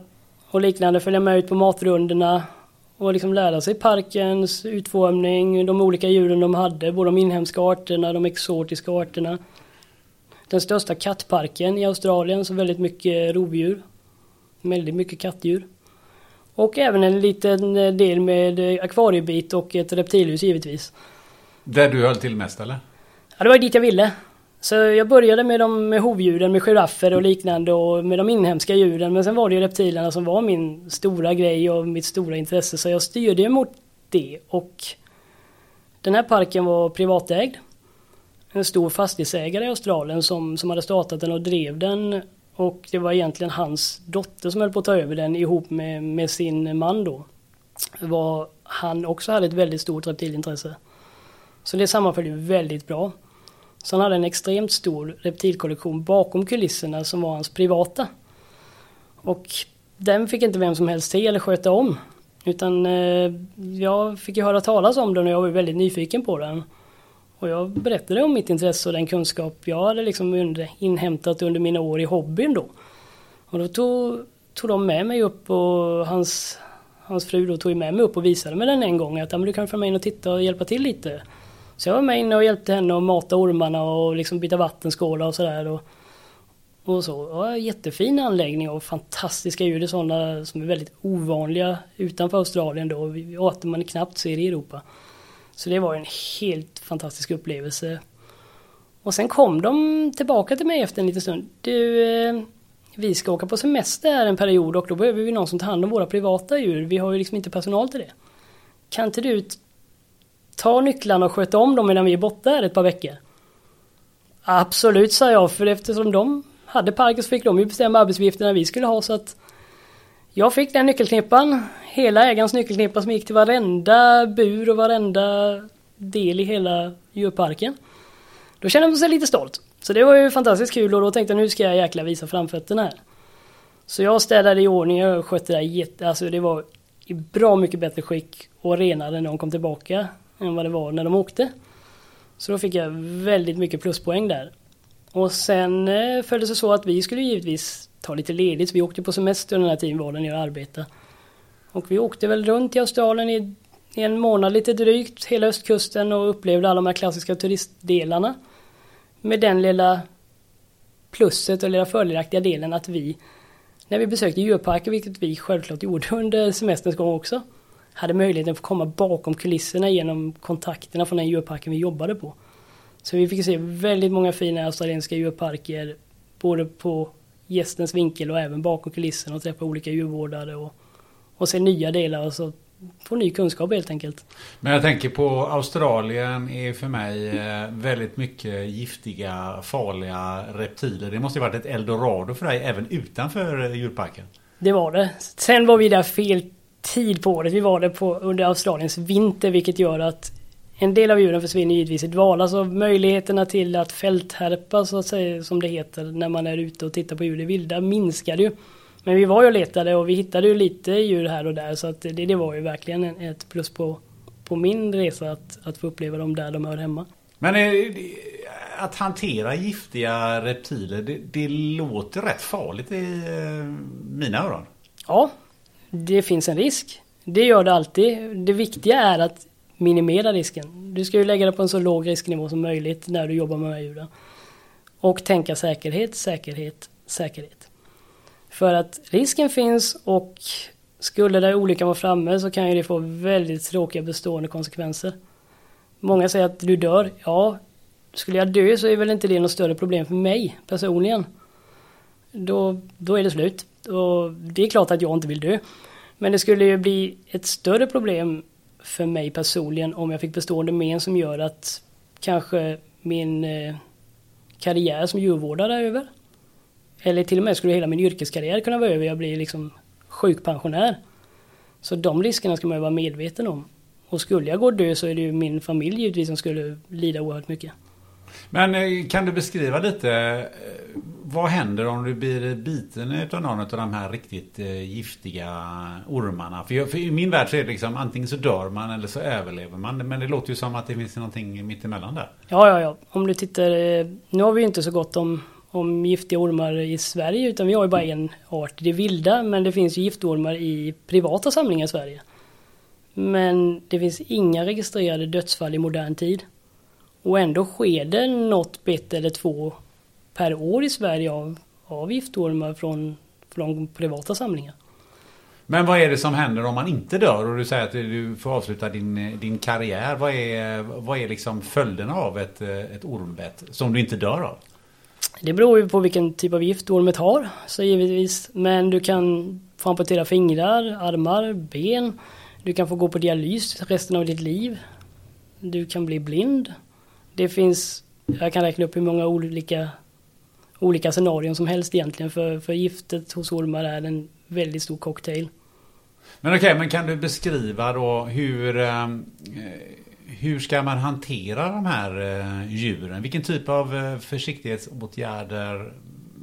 och liknande, följa med ut på matrundorna och liksom lära sig parkens utformning, de olika djuren de hade, både de inhemska arterna, de exotiska arterna. Den största kattparken i Australien, så väldigt mycket rovdjur. Väldigt mycket kattdjur. Och även en liten del med akvariebit och ett reptilhus givetvis. Där du höll till mest eller? Ja, det var dit jag ville. Så jag började med de med hovdjuren, med giraffer och liknande och med de inhemska djuren. Men sen var det ju reptilerna som var min stora grej och mitt stora intresse. Så jag styrde ju mot det och den här parken var privatägd. En stor fastighetsägare i Australien som, som hade startat den och drev den. Och det var egentligen hans dotter som höll på att ta över den ihop med, med sin man då. Var han också hade ett väldigt stort reptilintresse. Så det sammanföll ju väldigt bra. Så han hade en extremt stor reptilkollektion bakom kulisserna som var hans privata. Och den fick inte vem som helst se eller sköta om. Utan eh, jag fick ju höra talas om den och jag var väldigt nyfiken på den. Och jag berättade om mitt intresse och den kunskap jag hade liksom inhämtat under mina år i hobbyn då. Och då tog, tog de med mig upp och hans, hans fru då tog med mig upp och visade mig den en gång. Att du kan följa med in och titta och hjälpa till lite. Så jag var med inne och hjälpte henne att mata ormarna och liksom byta vattenskålar och sådär. Och, och så. Ja, jättefin anläggning och fantastiska djur. Det är sådana som är väldigt ovanliga utanför Australien då. Arter man knappt ser i Europa. Så det var en helt fantastisk upplevelse. Och sen kom de tillbaka till mig efter en liten stund. Du, eh, vi ska åka på semester här en period och då behöver vi någon som tar hand om våra privata djur. Vi har ju liksom inte personal till det. Kan inte du ta nycklarna och sköta om dem medan vi är borta här ett par veckor? Absolut, sa jag, för eftersom de hade parken så fick de ju bestämma arbetsuppgifterna vi skulle ha så att jag fick den nyckelknippan, hela ägarens nyckelknippa som gick till varenda bur och varenda del i hela djurparken. Då kände man sig lite stolt. Så det var ju fantastiskt kul och då tänkte jag nu ska jag jäkla visa framfötterna här. Så jag städade i ordning och skötte det jätte, alltså det var i bra mycket bättre skick och renare när de kom tillbaka än vad det var när de åkte. Så då fick jag väldigt mycket pluspoäng där. Och sen eh, följde det så att vi skulle givetvis ta lite ledigt. Så vi åkte på semester den här tiden var jag arbetade. Och vi åkte väl runt i Australien i, i en månad lite drygt, hela östkusten och upplevde alla de här klassiska turistdelarna. Med den lilla plusset och lilla fördelaktiga delen att vi, när vi besökte djurparker, vilket vi självklart gjorde [laughs] under semesterns gång också, hade möjligheten att komma bakom kulisserna genom kontakterna från den djurparken vi jobbade på. Så vi fick se väldigt många fina australiensiska djurparker, både på gästens vinkel och även bakom kulisserna och träffa olika djurvårdare och, och se nya delar och så få ny kunskap helt enkelt. Men jag tänker på Australien är för mig eh, väldigt mycket giftiga, farliga reptiler. Det måste ju varit ett eldorado för dig även utanför eh, djurparken. Det var det. Sen var vi där fel tid på året. Vi var där på, under Australiens vinter vilket gör att en del av djuren försvinner givetvis i dvala så möjligheterna till att fälthärpa så att säga som det heter när man är ute och tittar på djur i vilda minskade ju. Men vi var ju och letade och vi hittade ju lite djur här och där så att det, det var ju verkligen ett plus på, på min resa att, att få uppleva dem där de hör hemma. Men är, att hantera giftiga reptiler det, det låter rätt farligt i eh, mina öron. Ja, det finns en risk. Det gör det alltid. Det viktiga är att minimera risken. Du ska ju lägga det på en så låg risknivå som möjligt när du jobbar med de här djuren. Och tänka säkerhet, säkerhet, säkerhet. För att risken finns och skulle det olyckan vara framme så kan ju det få väldigt tråkiga bestående konsekvenser. Många säger att du dör. Ja, skulle jag dö så är väl inte det något större problem för mig personligen. Då, då är det slut. Och det är klart att jag inte vill dö. Men det skulle ju bli ett större problem för mig personligen om jag fick bestående men som gör att kanske min eh, karriär som djurvårdare är över. Eller till och med skulle hela min yrkeskarriär kunna vara över. Jag blir liksom sjukpensionär. Så de riskerna ska man ju vara medveten om. Och skulle jag gå och dö så är det ju min familj givetvis som skulle lida oerhört mycket. Men eh, kan du beskriva lite eh, vad händer om du blir biten av någon av de här riktigt eh, giftiga ormarna? För, jag, för i min värld så är det liksom antingen så dör man eller så överlever man. Men det låter ju som att det finns någonting mittemellan där. Ja, ja, ja. Om du tittar. Nu har vi ju inte så gott om, om giftiga ormar i Sverige utan vi har ju bara en art i det vilda. Men det finns ju giftormar i privata samlingar i Sverige. Men det finns inga registrerade dödsfall i modern tid. Och ändå sker det något bett eller två per år i Sverige av, av giftormar från, från privata samlingar. Men vad är det som händer om man inte dör och du säger att du får avsluta din, din karriär? Vad är, vad är liksom följderna av ett, ett ormbett som du inte dör av? Det beror ju på vilken typ av gift ormet har, så givetvis. Men du kan få amputera fingrar, armar, ben. Du kan få gå på dialys resten av ditt liv. Du kan bli blind. Det finns, jag kan räkna upp hur många olika, olika scenarion som helst egentligen. För, för giftet hos ormar är en väldigt stor cocktail. Men okej, okay, men kan du beskriva då hur, eh, hur ska man hantera de här eh, djuren? Vilken typ av eh, försiktighetsåtgärder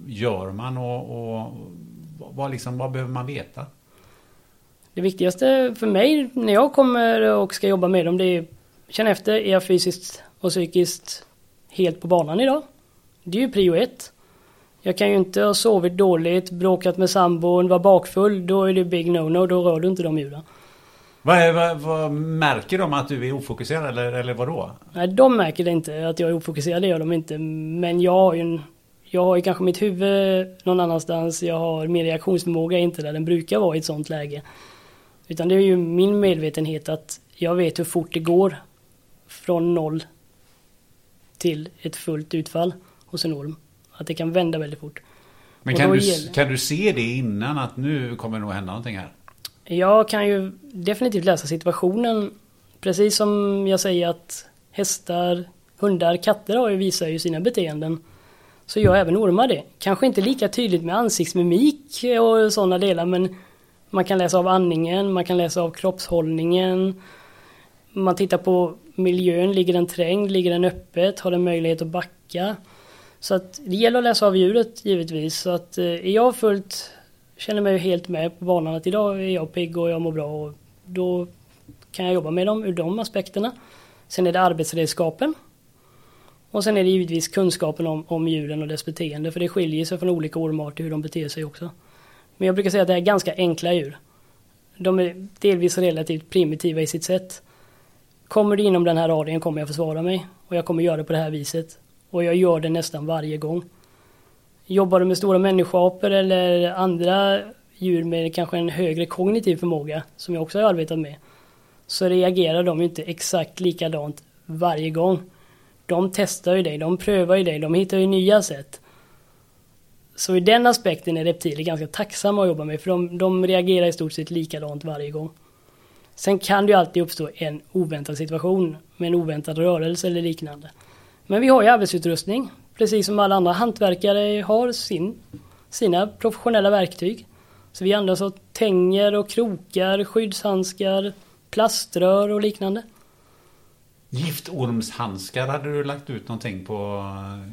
gör man och, och vad, liksom, vad behöver man veta? Det viktigaste för mig när jag kommer och ska jobba med dem det är känna efter, är jag fysiskt och psykiskt helt på banan idag? Det är ju prio ett. Jag kan ju inte ha sovit dåligt, bråkat med sambon, vara bakfull. Då är det big no-no, då rör du inte de djuren. Vad, är, vad, vad, märker de att du är ofokuserad eller, eller vadå? Nej, de märker det inte att jag är ofokuserad, det gör de inte. Men jag har ju en, Jag har ju kanske mitt huvud någon annanstans. Jag har min reaktionsförmåga inte där den brukar vara i ett sånt läge. Utan det är ju min medvetenhet att jag vet hur fort det går från noll till ett fullt utfall hos en orm. Att det kan vända väldigt fort. Men kan du, gäller... kan du se det innan att nu kommer det nog hända någonting här? Jag kan ju definitivt läsa situationen. Precis som jag säger att hästar, hundar, katter har ju visar ju sina beteenden. Så gör även ormar det. Kanske inte lika tydligt med ansiktsmimik och sådana delar men man kan läsa av andningen, man kan läsa av kroppshållningen. Man tittar på miljön, ligger den trängd, ligger den öppet, har den möjlighet att backa? Så att det gäller att läsa av djuret givetvis. Så att eh, är jag fullt, känner mig helt med på banan att idag är jag pigg och jag mår bra och då kan jag jobba med dem ur de aspekterna. Sen är det arbetsredskapen. Och sen är det givetvis kunskapen om, om djuren och dess beteende för det skiljer sig från olika ormarter hur de beter sig också. Men jag brukar säga att det är ganska enkla djur. De är delvis relativt primitiva i sitt sätt. Kommer det inom den här radien kommer jag försvara mig. Och jag kommer göra det på det här viset. Och jag gör det nästan varje gång. Jobbar du med stora människoapor eller andra djur med kanske en högre kognitiv förmåga, som jag också har arbetat med, så reagerar de inte exakt likadant varje gång. De testar ju dig, de prövar ju dig, de hittar ju nya sätt. Så i den aspekten är reptiler ganska tacksamma att jobba med, för de, de reagerar i stort sett likadant varje gång. Sen kan det ju alltid uppstå en oväntad situation med en oväntad rörelse eller liknande. Men vi har ju arbetsutrustning, precis som alla andra hantverkare har sin, sina professionella verktyg. Så vi använder oss av tänger och krokar, skyddshandskar, plaströr och liknande. Giftormshandskar hade du lagt ut någonting på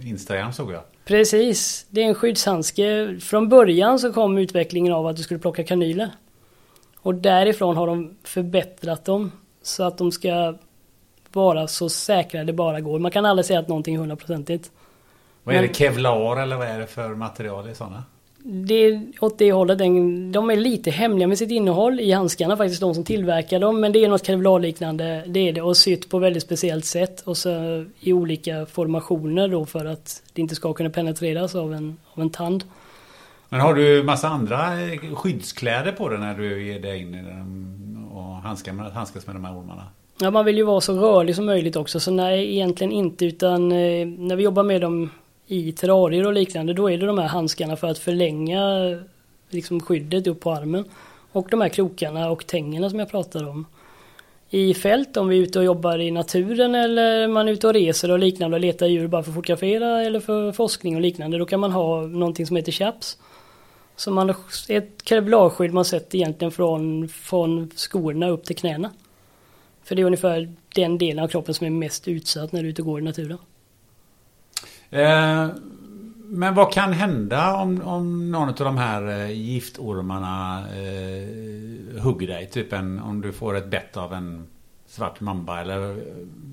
Instagram såg jag. Precis, det är en skyddshandske. Från början så kom utvecklingen av att du skulle plocka kanyler. Och därifrån har de förbättrat dem så att de ska vara så säkra det bara går. Man kan aldrig säga att någonting är hundraprocentigt. Vad är det? Kevlar eller vad är det för material i sådana? Det är åt det hållet. De är lite hemliga med sitt innehåll i handskarna faktiskt, de som tillverkar dem. Men det är något kevlarliknande. Det är det och sytt på väldigt speciellt sätt. Och så i olika formationer då för att det inte ska kunna penetreras av en, av en tand. Men har du massa andra eh, skyddskläder på dig när du ger dig in i den och handskas med, handskas med de här ormarna? Ja, man vill ju vara så rörlig som möjligt också, så nej, egentligen inte, utan eh, när vi jobbar med dem i terrarier och liknande, då är det de här handskarna för att förlänga liksom skyddet upp på armen. Och de här krokarna och tängerna som jag pratade om. I fält, om vi är ute och jobbar i naturen eller man är ute och reser och liknande och letar djur bara för att fotografera eller för forskning och liknande, då kan man ha någonting som heter chaps. Som man, ett kevlarskydd man sätter egentligen från, från skorna upp till knäna. För det är ungefär den delen av kroppen som är mest utsatt när du är ute och går i naturen. Eh, men vad kan hända om, om någon av de här eh, giftormarna eh, hugger dig? Typ en, om du får ett bett av en svart mamba eller eh,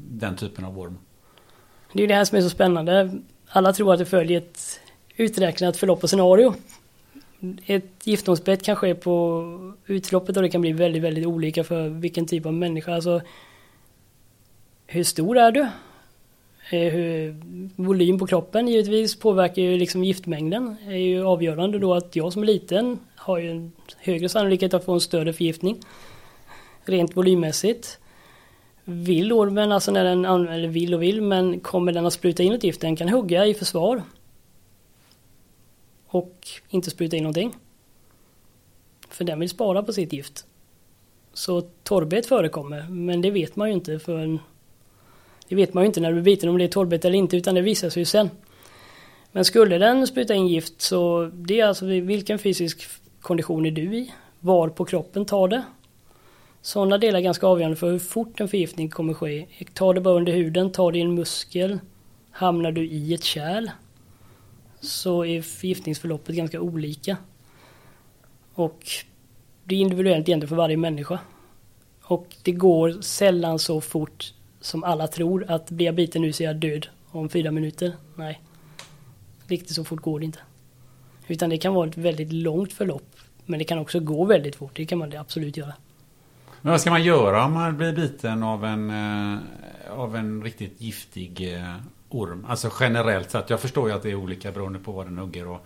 den typen av orm. Det är det här som är så spännande. Alla tror att det följer ett uträknat förlopp och scenario. Ett giftormsbett kan ske på utloppet och det kan bli väldigt, väldigt olika för vilken typ av människa. Alltså, hur stor är du? Eh, hur, volym på kroppen givetvis påverkar ju liksom giftmängden. är ju avgörande då att jag som är liten har ju en högre sannolikhet att få en större förgiftning. Rent volymmässigt. Vill ormen, alltså när den använder, vill och vill, men kommer den att spruta in ett gift, den kan hugga i försvar. Och inte spruta in någonting. För den vill spara på sitt gift. Så torrbet förekommer, men det vet man ju inte förrän det vet man ju inte när du blir biten om det är torrbett eller inte utan det visar sig ju sen. Men skulle den spruta in gift så det är alltså vilken fysisk kondition är du i? Var på kroppen tar det? Sådana delar är ganska avgörande för hur fort en förgiftning kommer ske. Tar det bara under huden, tar det i en muskel, hamnar du i ett kärl så är förgiftningsförloppet ganska olika. Och det är individuellt egentligen för varje människa. Och det går sällan så fort som alla tror att blir jag biten nu så är jag död om fyra minuter. Nej. Riktigt så fort går det inte. Utan det kan vara ett väldigt långt förlopp. Men det kan också gå väldigt fort. Det kan man absolut göra. Men vad ska man göra om man blir biten av en, eh, av en riktigt giftig eh, orm? Alltså generellt sett. Jag förstår ju att det är olika beroende på vad den hugger och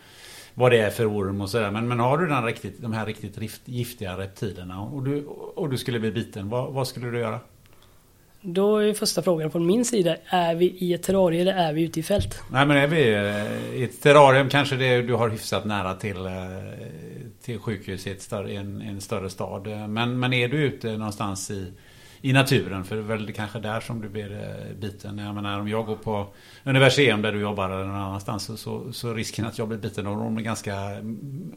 vad det är för orm och sådär. Men, men har du den riktigt, de här riktigt giftiga reptilerna och du, och du skulle bli biten, vad, vad skulle du göra? Då är första frågan från min sida. Är vi i ett terrarium eller är vi ute i fält? Nej men är vi eh, i ett terrarium kanske det du har hyfsat nära till, eh, till sjukhus i, större, en, en större stad. Men, men är du ute någonstans i, i naturen för det är väl kanske där som du blir eh, biten. Jag menar om jag går på universum där du jobbar eller någon annanstans så, så, så risken att jag blir biten av dem är ganska mm,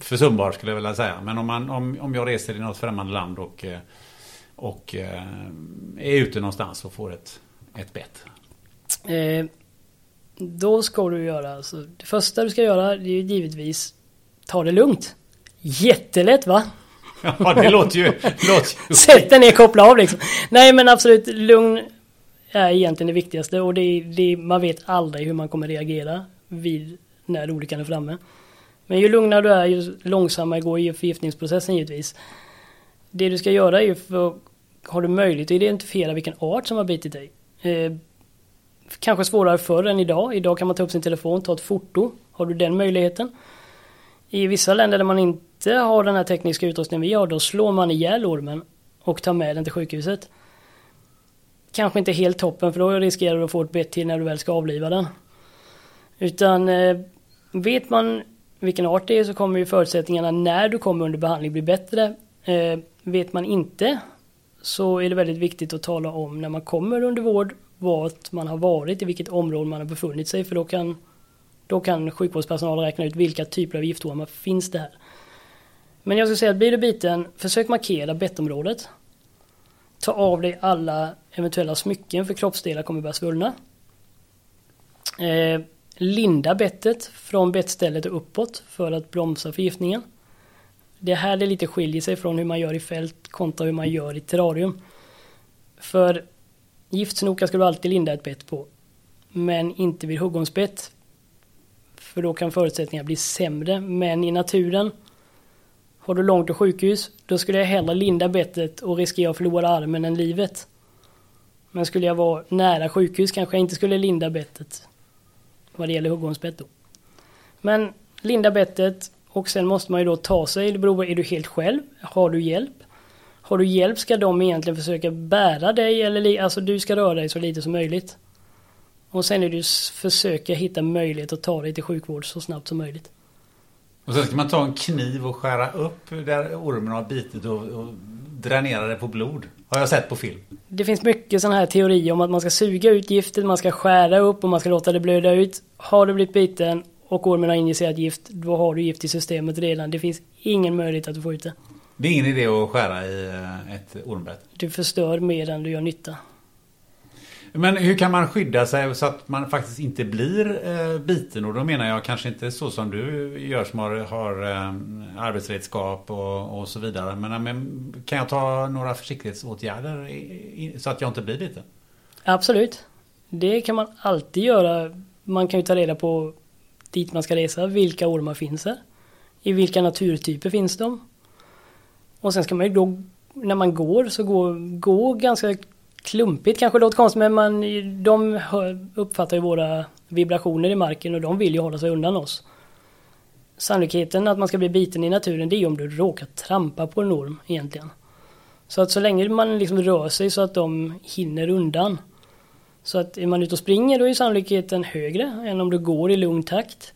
försumbar skulle jag vilja säga. Men om, man, om, om jag reser i något främmande land och eh, och eh, är ute någonstans och får ett, ett bett. Eh, då ska du göra, alltså, det första du ska göra det är ju givetvis ta det lugnt. Jättelätt va? Ja det låter ju... låter ju. Sätt dig ner, koppla av liksom. Nej men absolut, lugn är egentligen det viktigaste och det, det, man vet aldrig hur man kommer reagera vid när olyckan är framme. Men ju lugnare du är, ju långsammare går förgiftningsprocessen givetvis. Det du ska göra är ju för har du möjlighet att identifiera vilken art som har bitit dig. Eh, kanske svårare förr än idag. Idag kan man ta upp sin telefon, ta ett foto. Har du den möjligheten? I vissa länder där man inte har den här tekniska utrustningen vi har, då slår man ihjäl ormen och tar med den till sjukhuset. Kanske inte helt toppen för då riskerar du att få ett bett till när du väl ska avliva den. Utan eh, vet man vilken art det är så kommer ju förutsättningarna när du kommer under behandling bli bättre. Eh, vet man inte så är det väldigt viktigt att tala om när man kommer under vård vart man har varit, i vilket område man har befunnit sig för då kan, då kan sjukvårdspersonal räkna ut vilka typer av giftormar finns det här. Men jag skulle säga att blir du biten, försök markera bettområdet. Ta av dig alla eventuella smycken för kroppsdelar kommer börja svullna. Eh, linda bettet från bettstället och uppåt för att bromsa förgiftningen. Det här det lite skiljer sig från hur man gör i fält kontra hur man gör i terrarium. För giftsnokar ska du alltid linda ett bett på. Men inte vid huggormsbett. För då kan förutsättningarna bli sämre. Men i naturen har du långt till sjukhus, då skulle jag hellre linda bettet och riskera att förlora armen än livet. Men skulle jag vara nära sjukhus kanske jag inte skulle linda bettet. Vad det gäller huggormsbett då. Men linda bettet, och sen måste man ju då ta sig, det beror på, är du helt själv? Har du hjälp? Har du hjälp ska de egentligen försöka bära dig eller alltså du ska röra dig så lite som möjligt. Och sen är det ju försöka hitta möjlighet att ta dig till sjukvård så snabbt som möjligt. Och sen ska man ta en kniv och skära upp där ormen har bitit och, och dränera det på blod. Har jag sett på film. Det finns mycket sådana här teorier om att man ska suga ut giftet, man ska skära upp och man ska låta det blöda ut. Har du blivit biten och ormen har injicerat gift, då har du gift i systemet redan. Det finns ingen möjlighet att du får ut det. Det är ingen idé att skära i eh, ett ormbett? Du förstör mer än du gör nytta. Men hur kan man skydda sig så att man faktiskt inte blir eh, biten? Och då menar jag kanske inte så som du gör som har, har eh, arbetsredskap och, och, så vidare. Men, eh, men, kan jag ta några försiktighetsåtgärder i, i, så att jag inte blir biten? Absolut. Det kan man alltid göra. Man kan ju ta reda på dit man ska resa, vilka ormar finns där? I vilka naturtyper finns de? Och sen ska man ju då, när man går, så gå, gå ganska klumpigt kanske låter konstigt men man, de uppfattar ju våra vibrationer i marken och de vill ju hålla sig undan oss. Sannolikheten att man ska bli biten i naturen det är ju om du råkar trampa på en orm egentligen. Så att så länge man liksom rör sig så att de hinner undan. Så att är man ute och springer då är sannolikheten högre än om du går i lugn takt.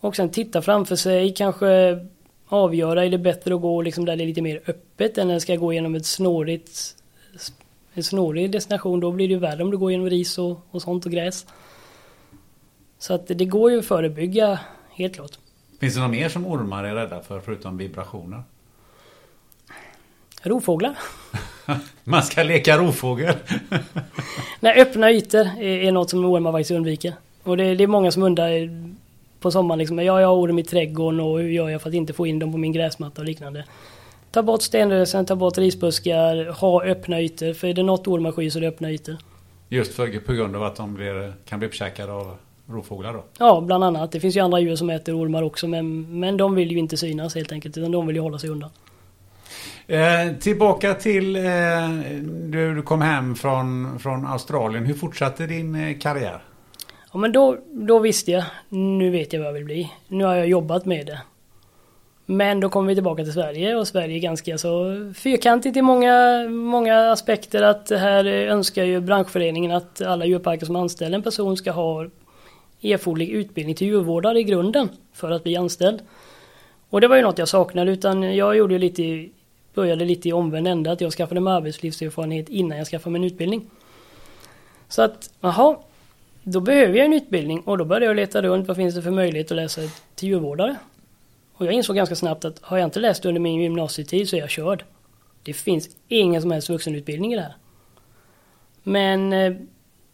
Och sen titta framför sig, kanske avgöra är det bättre att gå liksom där det är lite mer öppet än när det ska gå genom ett snårigt en snårig destination då blir det ju värre om du går genom ris och, och sånt och gräs. Så att det går ju att förebygga helt klart. Finns det något mer som ormar är rädda för förutom vibrationer? Rovfåglar. [laughs] Man ska leka rovfågel. [laughs] Nej, öppna ytor är, är något som ormar faktiskt undviker. Och det, det, är många som undrar på sommaren liksom, ja jag har orm i trädgården och hur gör jag för att inte få in dem på min gräsmatta och liknande. Ta bort stenrösen, ta bort risbuskar, ha öppna ytor. För är det något ormar skyr så är det öppna ytor. Just för, på grund av att de blir, kan bli uppkäkade av rovfåglar då? Ja, bland annat. Det finns ju andra djur som äter ormar också men, men de vill ju inte synas helt enkelt utan de vill ju hålla sig undan. Eh, tillbaka till eh, du, du kom hem från, från Australien. Hur fortsatte din eh, karriär? Ja men då, då visste jag, nu vet jag vad jag vill bli. Nu har jag jobbat med det. Men då kommer vi tillbaka till Sverige och Sverige är ganska så fyrkantigt i många, många aspekter att här önskar ju branschföreningen att alla djurparker som anställer en person ska ha erforderlig utbildning till djurvårdare i grunden för att bli anställd. Och det var ju något jag saknade utan jag gjorde lite, började lite i omvänd ända att jag skaffade mig arbetslivserfarenhet innan jag skaffade mig en utbildning. Så att, jaha, då behöver jag en utbildning och då började jag leta runt vad finns det för möjlighet att läsa till djurvårdare. Och jag insåg ganska snabbt att har jag inte läst under min gymnasietid så är jag körd. Det finns ingen som helst vuxenutbildning i det här. Men eh,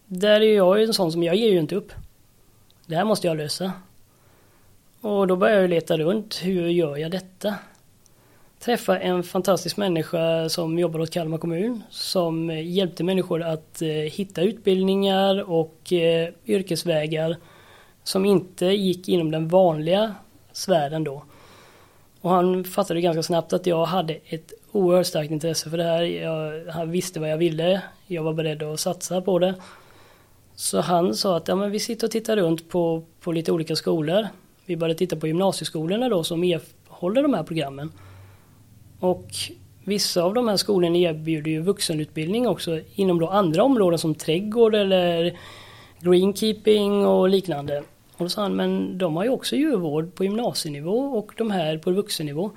där är jag ju en sån som jag ger ju inte upp. Det här måste jag lösa. Och då började jag leta runt, hur gör jag detta? Träffa en fantastisk människa som jobbar åt Kalmar kommun som hjälpte människor att eh, hitta utbildningar och eh, yrkesvägar som inte gick inom den vanliga sfären då. Och han fattade ganska snabbt att jag hade ett oerhört starkt intresse för det här. Jag, han visste vad jag ville. Jag var beredd att satsa på det. Så han sa att ja, men vi sitter och tittar runt på, på lite olika skolor. Vi började titta på gymnasieskolorna då som erhåller de här programmen. Och vissa av de här skolorna erbjuder ju vuxenutbildning också inom då andra områden som trädgård eller greenkeeping och liknande. Och då sa han, men de har ju också djurvård på gymnasienivå och de här på vuxennivå.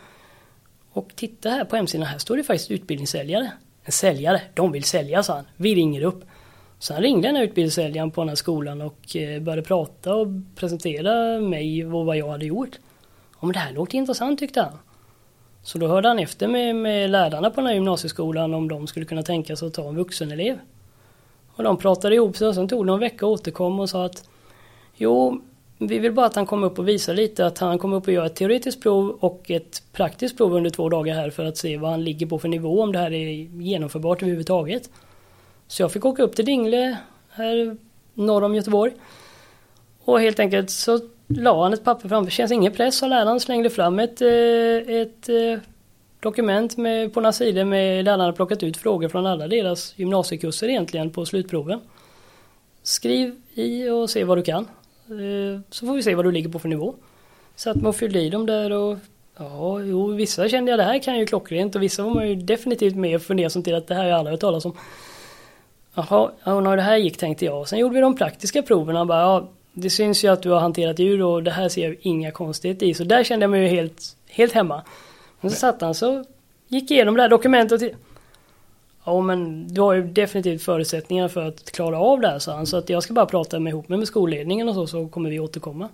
Och titta här på hemsidan, här står det faktiskt utbildningssäljare. En säljare, de vill sälja sa han. Vi ringer upp. Så han ringde den här utbildningssäljaren på den här skolan och eh, började prata och presentera mig och vad jag hade gjort. Ja men det här låter intressant tyckte han. Så då hörde han efter med, med lärarna på den här gymnasieskolan om de skulle kunna tänka sig att ta en vuxenelev. Och de pratade ihop sig och sen tog det en vecka och återkom och sa att Jo, vi vill bara att han kommer upp och visar lite att han kommer upp och gör ett teoretiskt prov och ett praktiskt prov under två dagar här för att se vad han ligger på för nivå, om det här är genomförbart överhuvudtaget. Så jag fick åka upp till Dingle här norr om Göteborg. Och helt enkelt så la han ett papper framför, känns ingen press, och läraren slängde fram ett, eh, ett eh, dokument med, på några sidor med där han hade plockat ut frågor från alla deras gymnasiekurser egentligen på slutproven. Skriv i och se vad du kan. Eh, så får vi se vad du ligger på för nivå. Satt med och fyllde i dem där och Ja, jo, vissa kände jag det här kan ju klockrent och vissa var man ju definitivt mer fundersam till att det här har jag aldrig hört talas om. Jaha, ja, när det här gick tänkte jag. Sen gjorde vi de praktiska proverna. Bara, ja, det syns ju att du har hanterat djur och det här ser jag inga konstigheter i. Så där kände jag mig ju helt, helt hemma. Men så satt han så gick igenom det här dokumentet. Och ja men du har ju definitivt förutsättningar för att klara av det här sa han. Så att jag ska bara prata med ihop mig med skolledningen och så, så kommer vi återkomma.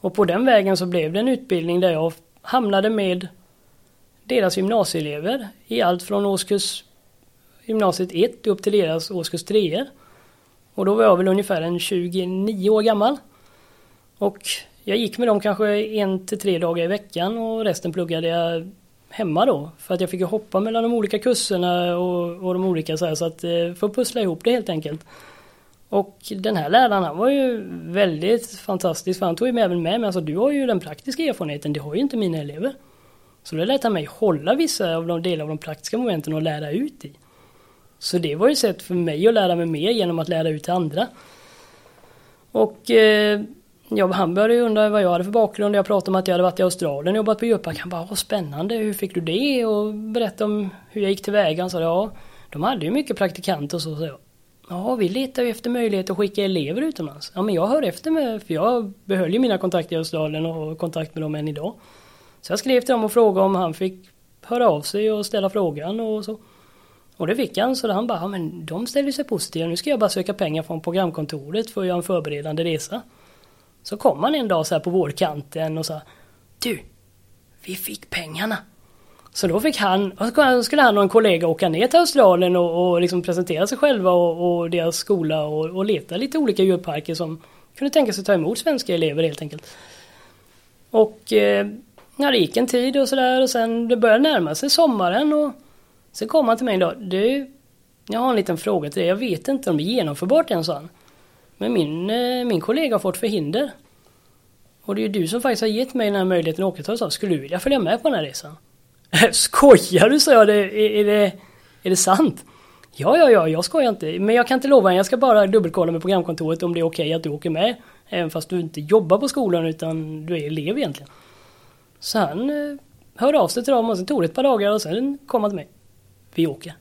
Och på den vägen så blev det en utbildning där jag hamnade med deras gymnasieelever i allt från årskurs gymnasiet 1 upp till deras årskurs 3. Och då var jag väl ungefär en 29 år gammal. Och jag gick med dem kanske en till tre dagar i veckan och resten pluggade jag hemma då. För att jag fick hoppa mellan de olika kurserna och, och de olika så här så att eh, få pussla ihop det helt enkelt. Och den här läraren han var ju väldigt fantastisk för han tog ju med även med mig. Alltså du har ju den praktiska erfarenheten, det har ju inte mina elever. Så då lät han mig hålla vissa av de delar av de praktiska momenten och lära ut i. Så det var ju ett sätt för mig att lära mig mer genom att lära ut till andra. Och eh, ja, han började ju undra vad jag hade för bakgrund. Jag pratade om att jag hade varit i Australien och jobbat på djurpark. Han bara, vad spännande, hur fick du det? Och berättade om hur jag gick tillväga. Han sa, ja, de hade ju mycket praktikanter och så. så jag, Ja, vi letar ju efter möjlighet att skicka elever utomlands. Ja, men jag hör efter med, för jag behöll ju mina kontakter i Australien och har kontakt med dem än idag. Så jag skrev till dem och frågade om han fick höra av sig och ställa frågan och så. Och det fick han, så han bara, ja, men de ställer sig positiva. Nu ska jag bara söka pengar från programkontoret för att göra en förberedande resa. Så kom han en dag så här på vårkanten och sa, du, vi fick pengarna. Så då fick han, och skulle han och en kollega åka ner till Australien och, och liksom presentera sig själva och, och deras skola och, och, leta lite olika djurparker som kunde tänka sig ta emot svenska elever helt enkelt. Och eh, ja, det gick en tid och sådär och sen det började närma sig sommaren och så kom han till mig en dag. Du, jag har en liten fråga till dig. Jag vet inte om det är genomförbart än, sa han. Men min, eh, min kollega har fått förhinder. Och det är ju du som faktiskt har gett mig den här möjligheten att åka till USA. Skulle du vilja följa med på den här resan? [laughs] Skojar du? sa jag. Det, är, är, det, är det sant? Ja, ja, ja, jag skojar inte. Men jag kan inte lova, jag ska bara dubbelkolla med programkontoret om det är okej okay att du åker med. Även fast du inte jobbar på skolan utan du är elev egentligen. Så han eh, hörde av sig till dem och sen tog det ett par dagar och sen kom han till mig. Vi åker.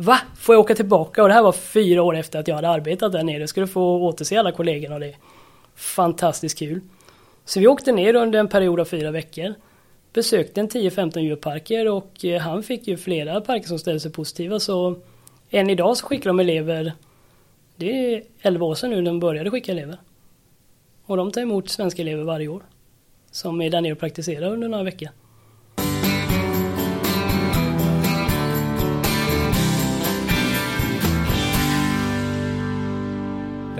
Va? Får jag åka tillbaka? Och det här var fyra år efter att jag hade arbetat där nere. Jag skulle få återse alla kollegorna och det. Fantastiskt kul. Så vi åkte ner under en period av fyra veckor besökte en 10-15 djurparker och eh, han fick ju flera parker som ställde sig positiva så än idag så skickar de elever Det är 11 år sedan nu de började skicka elever. Och de tar emot svenska elever varje år. Som är där nere och praktiserar under några veckor.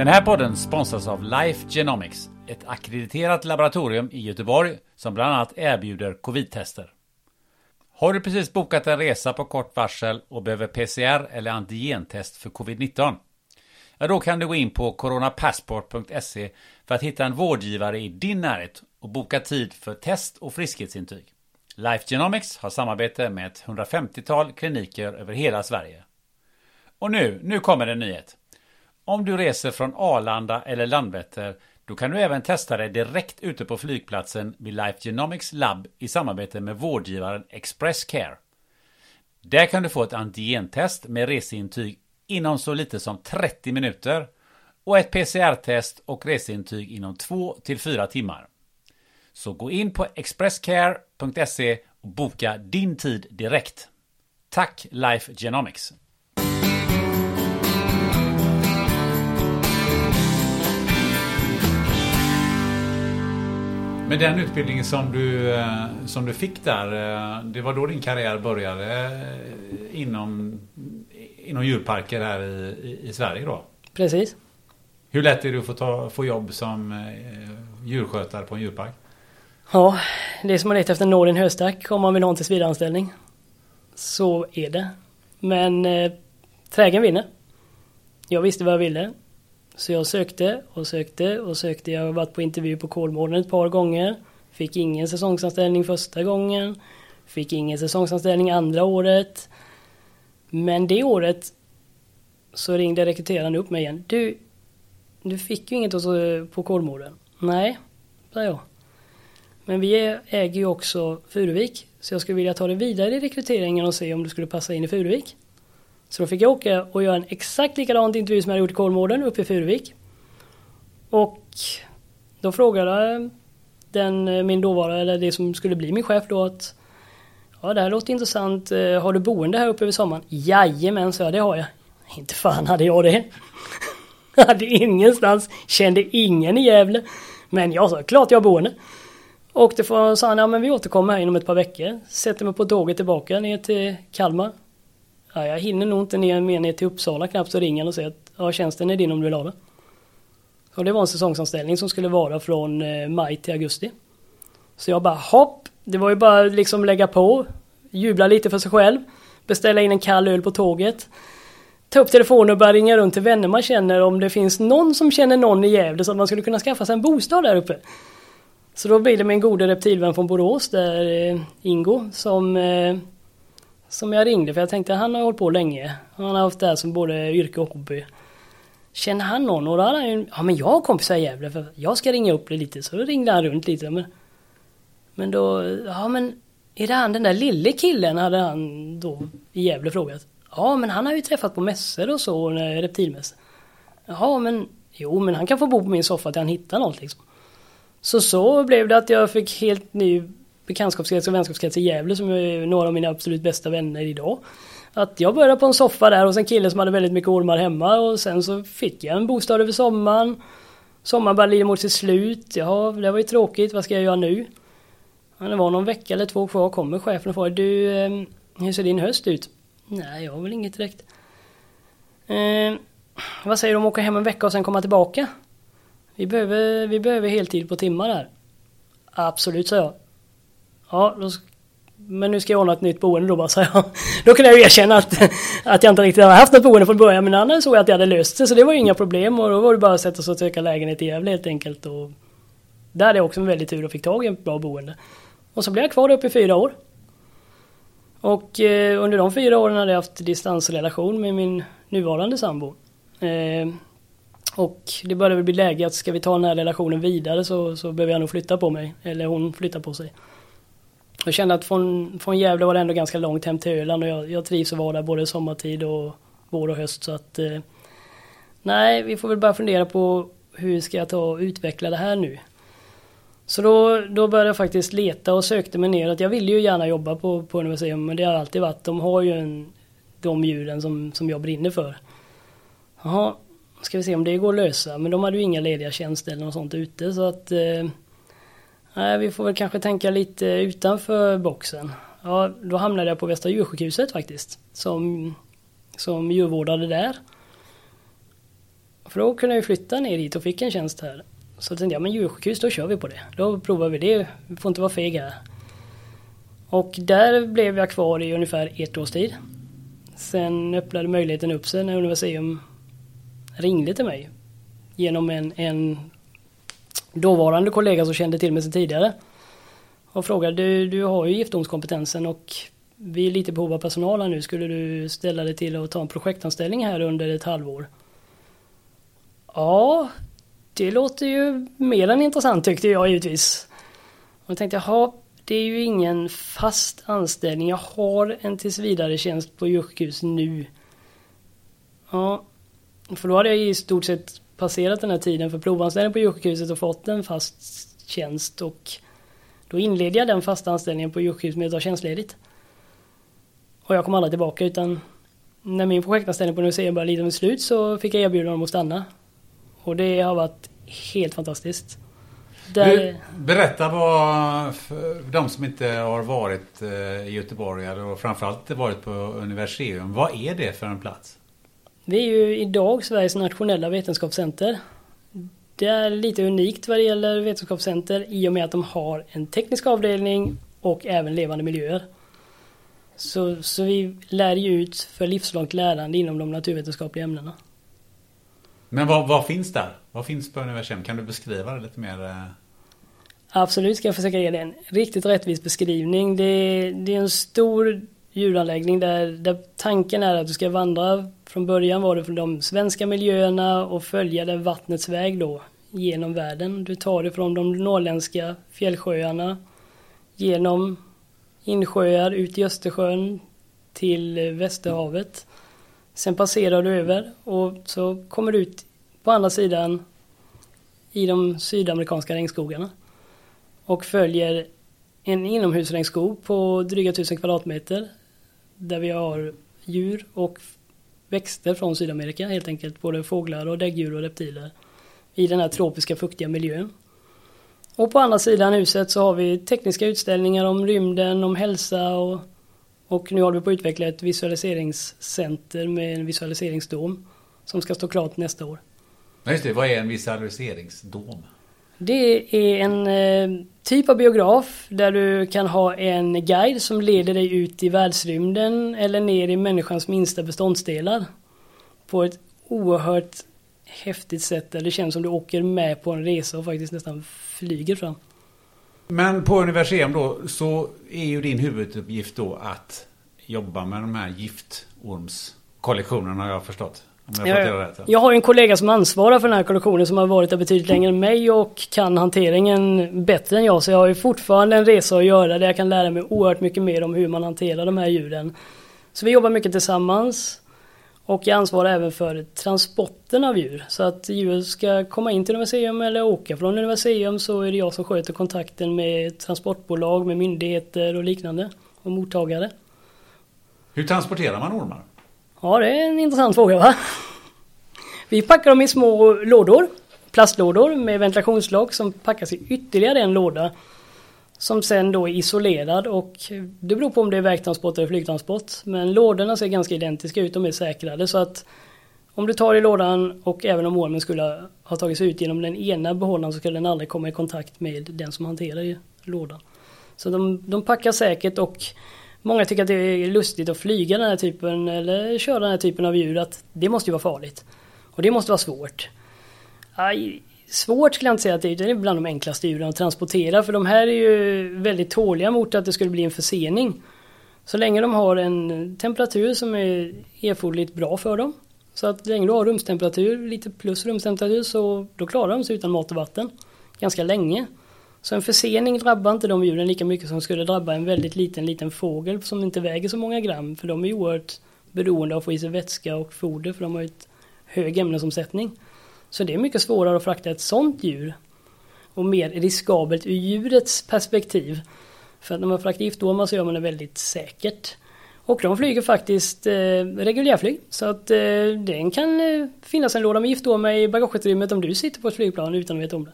Den här podden sponsras av Life Genomics, ett akkrediterat laboratorium i Göteborg som bland annat erbjuder covid-tester. Har du precis bokat en resa på kort varsel och behöver PCR eller antigentest för covid-19? Ja, då kan du gå in på coronapassport.se för att hitta en vårdgivare i din närhet och boka tid för test och friskhetsintyg. Life Genomics har samarbete med ett 150-tal kliniker över hela Sverige. Och nu, nu kommer en nyhet. Om du reser från Arlanda eller Landvetter då kan du även testa dig direkt ute på flygplatsen vid Life Genomics Lab i samarbete med vårdgivaren Express Care. Där kan du få ett antigentest med reseintyg inom så lite som 30 minuter och ett PCR-test och reseintyg inom 2 4 timmar. Så gå in på expresscare.se och boka din tid direkt. Tack Life Genomics! Men den utbildningen som du, eh, som du fick där, eh, det var då din karriär började eh, inom, inom djurparker här i, i Sverige då? Precis. Hur lätt är det att få, ta, få jobb som djurskötare på en djurpark? Ja, det är som att leta efter nål i en höstack om man vill ha en tillsvidareanställning. Så är det. Men eh, trägen vinner. Jag visste vad jag ville. Så jag sökte och sökte och sökte. Jag har varit på intervju på Kolmården ett par gånger. Fick ingen säsongsanställning första gången. Fick ingen säsongsanställning andra året. Men det året så ringde rekryteraren upp mig igen. Du, du fick ju inget eh, på Kolmården. Nej, sa jag. Men vi äger ju också Furuvik. Så jag skulle vilja ta det vidare i rekryteringen och se om du skulle passa in i Furuvik. Så då fick jag åka och göra en exakt likadant intervju som jag gjort i Kolmården uppe i Furuvik. Och då frågade den, eh, min dåvarande, eller det som skulle bli min chef då att Ja det här låter intressant. Eh, har du boende här uppe över sommaren? Jajamän, så jag, det har jag. Inte fan hade jag det. [laughs] hade ingenstans, kände ingen i Gävle. Men jag sa klart jag har boende. Och då sa han, ja men vi återkommer här inom ett par veckor. Sätter mig på tåget tillbaka ner till Kalmar. Ja, jag hinner nog inte ner mer ner till Uppsala knappt så ringer han och säger att ja, tjänsten är din om du vill ha den. Och det var en säsongsanställning som skulle vara från eh, maj till augusti. Så jag bara hopp, det var ju bara liksom lägga på, jubla lite för sig själv, beställa in en kall öl på tåget, ta upp telefonen och börja ringa runt till vänner man känner om det finns någon som känner någon i Gävle så att man skulle kunna skaffa sig en bostad där uppe. Så då blir det min gode reptilvän från Borås där, eh, Ingo, som, eh, som jag ringde för jag tänkte han har hållit på länge. Han har haft det här som både yrke och hobby. Känner han någon? Och då hade han ju, ja men jag har kompisar i Gävle för jag ska ringa upp det lite. Så då ringde han runt lite. Men, men då, ja men är det han den där lille killen hade han då i Gävle frågat. Ja men han har ju träffat på mässor och så, reptilmässor. Jaha men, jo men han kan få bo på min soffa till han hittar något liksom. Så så blev det att jag fick helt ny bekantskapskrets och vänskapskrets i Gävle som är några av mina absolut bästa vänner idag. Att jag började på en soffa där hos en kille som hade väldigt mycket ormar hemma och sen så fick jag en bostad över sommaren. Sommaren började lida mot sitt slut. Ja, det var ju tråkigt. Vad ska jag göra nu? Ja, det var någon vecka eller två kvar. Kommer chefen och frågar du, ehm, hur ser din höst ut? Nej, jag har väl inget direkt. Eh, vad säger du om att åka hem en vecka och sen komma tillbaka? Vi behöver, vi behöver heltid på timmar här. Absolut, sa jag. Ja, då, men nu ska jag ordna ett nytt boende då bara, sa jag. [laughs] Då kunde jag ju erkänna att, [laughs] att jag inte riktigt hade haft något boende från början, men annars såg jag att jag hade löst det, så det var ju inga problem och då var det bara att sätta sig och söka lägenhet i Gävle helt enkelt. Och där hade jag också en väldig tur och fick tag i ett bra boende. Och så blev jag kvar där uppe i fyra år. Och eh, under de fyra åren hade jag haft distansrelation med min nuvarande sambo. Eh, och det började väl bli läge att ska vi ta den här relationen vidare så, så behöver jag nog flytta på mig. Eller hon flyttar på sig. Jag kände att från, från Gävle var det ändå ganska långt hem till Öland och jag, jag trivs att vara där både sommartid och vår och höst. Så att eh, nej, vi får väl bara fundera på hur ska jag ta och utveckla det här nu. Så då, då började jag faktiskt leta och sökte mig neråt. Jag ville ju gärna jobba på, på universitet men det har alltid varit, de har ju en, de djuren som, som jag brinner för. Jaha, ska vi se om det går att lösa. Men de hade ju inga lediga tjänster eller något sånt ute så att eh, Nej, vi får väl kanske tänka lite utanför boxen. Ja, då hamnade jag på Västra djursjukhuset faktiskt. Som, som djurvårdare där. För då kunde jag flytta ner dit och fick en tjänst här. Så tänkte jag, men djursjukhus, då kör vi på det. Då provar vi det. Vi får inte vara feg här. Och där blev jag kvar i ungefär ett års tid. Sen öppnade möjligheten upp sig när Universium ringde till mig. Genom en, en dåvarande kollega som kände till mig sedan tidigare. Och frågade, du, du har ju giftdomskompetensen och vi är lite behov av personal här nu. Skulle du ställa dig till att ta en projektanställning här under ett halvår? Ja, det låter ju mer än intressant tyckte jag givetvis. Och jag tänkte, jaha, det är ju ingen fast anställning. Jag har en tillsvidare tjänst på djursjukhus nu. Ja, för då hade jag i stort sett passerat den här tiden för provanställning på djursjukhuset och fått en fast tjänst och då inledde jag den fasta anställningen på djursjukhuset med att ta tjänstledigt. Och jag kom aldrig tillbaka utan när min projektanställning på museet började lida mot slut så fick jag erbjudande om att stanna. Och det har varit helt fantastiskt. Där... Berätta vad, för de som inte har varit eh, i Göteborg och framförallt varit på Universium, vad är det för en plats? Vi är ju idag Sveriges nationella vetenskapscenter. Det är lite unikt vad det gäller vetenskapscenter i och med att de har en teknisk avdelning och även levande miljöer. Så, så vi lär ju ut för livslångt lärande inom de naturvetenskapliga ämnena. Men vad, vad finns där? Vad finns på universum? Kan du beskriva det lite mer? Eh? Absolut ska jag försöka ge det en riktigt rättvis beskrivning. Det, det är en stor djuranläggning där, där tanken är att du ska vandra från början var det från de svenska miljöerna och följa den vattnets väg då genom världen. Du tar det från de norrländska fjällsjöarna genom insjöar ut i Östersjön till Västerhavet. Sen passerar du över och så kommer du ut på andra sidan i de sydamerikanska regnskogarna. Och följer en inomhusregnskog på dryga tusen kvadratmeter. Där vi har djur och växter från Sydamerika helt enkelt. Både fåglar och däggdjur och reptiler. I den här tropiska fuktiga miljön. Och på andra sidan huset så har vi tekniska utställningar om rymden, om hälsa och, och nu håller vi på att utveckla ett visualiseringscenter med en visualiseringsdom som ska stå klart nästa år. Ja, just det. Vad är en visualiseringsdom? Det är en eh, typ av biograf där du kan ha en guide som leder dig ut i världsrymden eller ner i människans minsta beståndsdelar. På ett oerhört häftigt sätt där det känns som du åker med på en resa och faktiskt nästan flyger fram. Men på Universum då så är ju din huvuduppgift då att jobba med de här giftormskollektionerna har jag förstått. Jag, jag, jag har en kollega som ansvarar för den här kollektionen som har varit där betydligt längre än mig och kan hanteringen bättre än jag. Så jag har ju fortfarande en resa att göra där jag kan lära mig oerhört mycket mer om hur man hanterar de här djuren. Så vi jobbar mycket tillsammans. Och jag ansvarar även för transporten av djur. Så att djur ska komma in till Universeum eller åka från Universeum så är det jag som sköter kontakten med transportbolag, med myndigheter och liknande. Och mottagare. Hur transporterar man ormar? Ja, det är en intressant fråga va? Vi packar dem i små lådor, plastlådor med ventilationslock som packas i ytterligare en låda. Som sen då är isolerad och det beror på om det är vägtransport eller flygtransport. Men lådorna ser ganska identiska ut, de är säkrade så att om du tar i lådan och även om ormen skulle ha tagit sig ut genom den ena behållaren så skulle den aldrig komma i kontakt med den som hanterar lådan. Så de, de packar säkert och Många tycker att det är lustigt att flyga den här typen eller köra den här typen av djur. Att det måste ju vara farligt. Och det måste vara svårt. Aj, svårt skulle jag inte säga att det är. Det är bland de enklaste djuren att transportera. För de här är ju väldigt tåliga mot att det skulle bli en försening. Så länge de har en temperatur som är erforderligt bra för dem. Så att länge du har rumstemperatur, lite plus rumstemperatur, så då klarar de sig utan mat och vatten. Ganska länge. Så en försening drabbar inte de djuren lika mycket som skulle drabba en väldigt liten, liten fågel som inte väger så många gram. För de är oerhört beroende av att få i sig vätska och foder för de har ett hög ämnesomsättning. Så det är mycket svårare att frakta ett sånt djur. Och mer riskabelt ur djurets perspektiv. För att när man fraktar giftormar så gör man det väldigt säkert. Och de flyger faktiskt eh, reguljärflyg. Så att eh, det kan eh, finnas en låda med giftormar i bagageutrymmet om du sitter på ett flygplan utan att veta om det.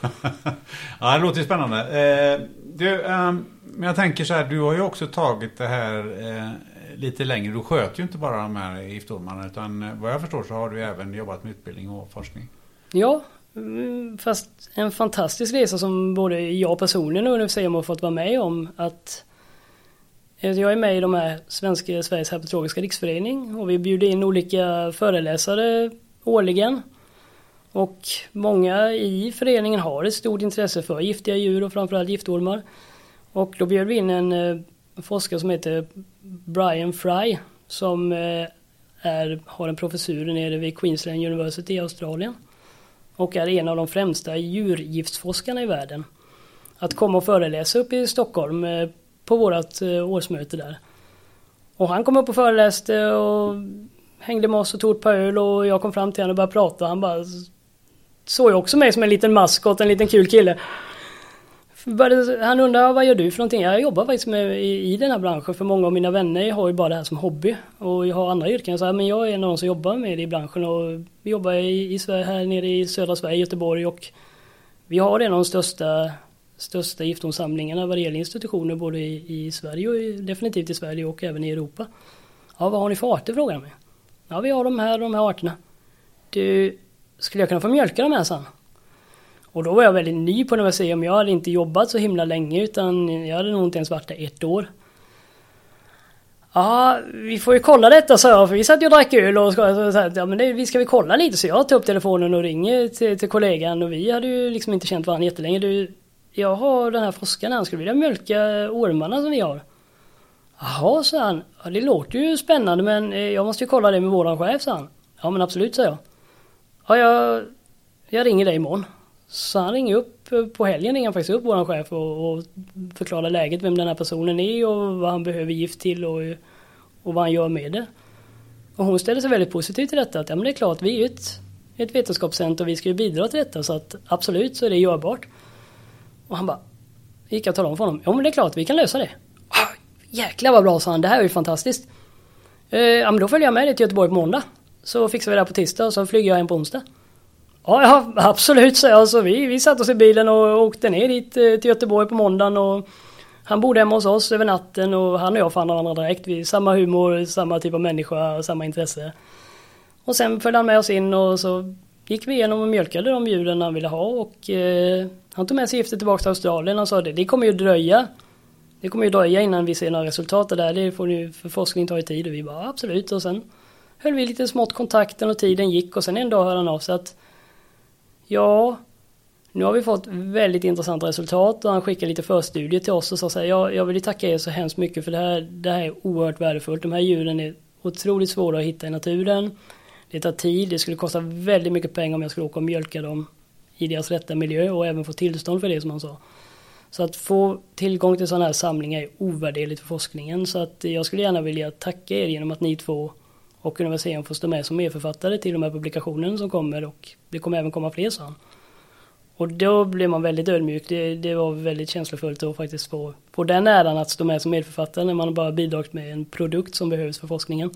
[laughs] ja, det låter ju spännande. Eh, du, eh, men jag tänker så här, du har ju också tagit det här eh, lite längre. Du sköter ju inte bara de här giftormarna utan eh, vad jag förstår så har du även jobbat med utbildning och forskning. Ja, fast en fantastisk resa som både jag personligen och Universum har fått vara med om. att eh, jag är med i de här svenska Sveriges herpetologiska riksförening och vi bjuder in olika föreläsare årligen. Och många i föreningen har ett stort intresse för giftiga djur och framförallt giftormar. Och då bjöd vi in en eh, forskare som heter Brian Fry som eh, är, har en professur nere vid Queensland University i Australien. Och är en av de främsta djurgiftsforskarna i världen. Att komma och föreläsa upp i Stockholm eh, på vårt årsmöte där. Och han kom upp och föreläste och hängde med oss och tog ett par öl och jag kom fram till honom och började prata. Han bara såg ju också mig som en liten maskot, en liten kul kille. Han undrar vad gör du för någonting? Jag jobbar faktiskt med, i, i den här branschen för många av mina vänner har ju bara det här som hobby. Och jag har andra yrken. Så här, men jag är en av de som jobbar med det i branschen och vi jobbar i, i Sverige, här nere i södra Sverige, Göteborg och vi har en av de största största giftomsamlingarna vad det gäller institutioner både i, i Sverige och i, definitivt i Sverige och även i Europa. Ja, vad har ni för arter frågar de mig. Ja, vi har de här, de här arterna. Du, skulle jag kunna få mjölka de här sen? Och då var jag väldigt ny på universitetet. Jag hade inte jobbat så himla länge utan jag hade nog inte ens varit där ett år. Ja, vi får ju kolla detta sa jag för vi satt ju och drack öl och så, så, ja men det, vi ska vi kolla lite så jag tar upp telefonen och ringer till, till kollegan och vi hade ju liksom inte känt varandra jättelänge. Du, jag har den här forskaren, han skulle vilja mjölka ormarna som vi har. Jaha, sa han. Ja, det låter ju spännande men eh, jag måste ju kolla det med våran chef, sa han. Ja men absolut, sa jag. Ja, jag jag ringer dig imorgon. Så han ringer upp, eh, på helgen ringer han faktiskt upp våran chef och, och förklarar läget, vem den här personen är och vad han behöver gift till och, och vad han gör med det. Och hon ställer sig väldigt positiv till detta, att ja men det är klart, vi är ju ett, ett vetenskapscenter och vi ska ju bidra till detta så att absolut så är det görbart. Och han bara, gick jag och talade om för honom, ja men det är klart, vi kan lösa det. Ah, jäklar vad bra sa han, det här är ju fantastiskt. Eh, ja men då följer jag med dig till Göteborg på måndag. Så fixar vi det här på tisdag och så flyger jag hem på onsdag. Ja, ja absolut så jag. Så vi, vi satte oss i bilen och åkte ner dit eh, till Göteborg på måndagen och han bodde hemma hos oss över natten och han och jag fann varandra direkt. Vi samma humor, samma typ av människa, samma intresse. Och sen följde han med oss in och så gick vi igenom och mjölkade de djuren han ville ha och eh, han tog med sig giftet tillbaka till Australien och sa det, det kommer ju dröja. Det kommer ju dröja innan vi ser några resultat där. Det får ju, för forskning tar ju tid och vi bara absolut och sen höll vi lite smått kontakten och tiden gick och sen en dag hörde han av sig att ja, nu har vi fått väldigt intressanta resultat och han skickade lite förstudier till oss och sa så här, jag, jag vill tacka er så hemskt mycket för det här, det här är oerhört värdefullt. De här djuren är otroligt svåra att hitta i naturen. Det tar tid, det skulle kosta väldigt mycket pengar om jag skulle åka och mjölka dem i deras rätta miljö och även få tillstånd för det som han sa. Så att få tillgång till sådana här samlingar är ovärderligt för forskningen. Så att jag skulle gärna vilja tacka er genom att ni två och Universum får stå med som medförfattare till de här publikationerna som kommer och det kommer även komma fler sa han. Och då blev man väldigt ödmjuk. Det, det var väldigt känslofullt att faktiskt få, få den äran att stå med som medförfattare när man bara bidragit med en produkt som behövs för forskningen.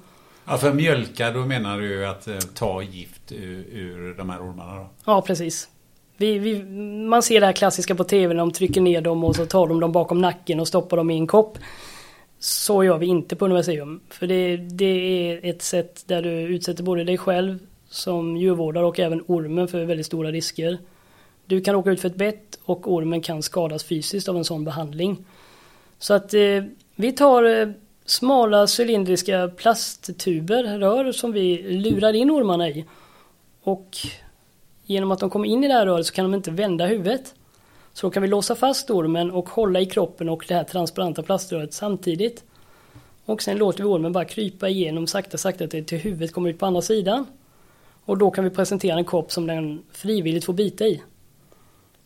Ja, för mjölka, då menar du att eh, ta gift ur, ur de här ormarna då? Ja, precis. Vi, vi, man ser det här klassiska på tv när de trycker ner dem och så tar de dem bakom nacken och stoppar dem i en kopp. Så gör vi inte på Universium. För det, det är ett sätt där du utsätter både dig själv som djurvårdare och även ormen för väldigt stora risker. Du kan åka ut för ett bett och ormen kan skadas fysiskt av en sån behandling. Så att eh, vi tar eh, smala cylindriska plasttuber, rör som vi lurar in ormarna i. Och genom att de kommer in i det här röret så kan de inte vända huvudet. Så då kan vi låsa fast ormen och hålla i kroppen och det här transparenta plaströret samtidigt. Och sen låter vi ormen bara krypa igenom sakta sakta till, huvudet kommer ut på andra sidan. Och då kan vi presentera en kopp som den frivilligt får bita i.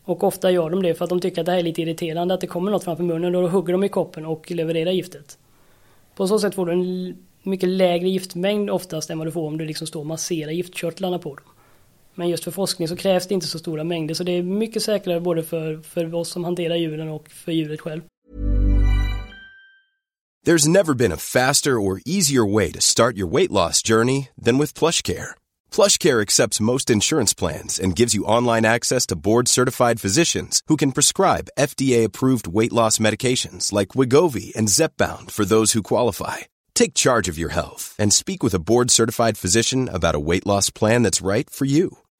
Och ofta gör de det för att de tycker att det här är lite irriterande att det kommer något framför munnen och då hugger de i koppen och levererar giftet. På så sätt får du en mycket lägre giftmängd oftast än vad du får om du liksom står och masserar giftkörtlarna på dem. Men just för forskning så krävs det inte så stora mängder så det är mycket säkrare både för, för oss som hanterar djuren och för djuret själv. There's never been a faster or easier way to start your weight loss journey than with PlushCare. PlushCare accepts most insurance plans and gives you online access to board-certified physicians who can prescribe FDA-approved weight loss medications like Wigovi and Zepbound for those who qualify. Take charge of your health and speak with a board-certified physician about a weight loss plan that's right for you.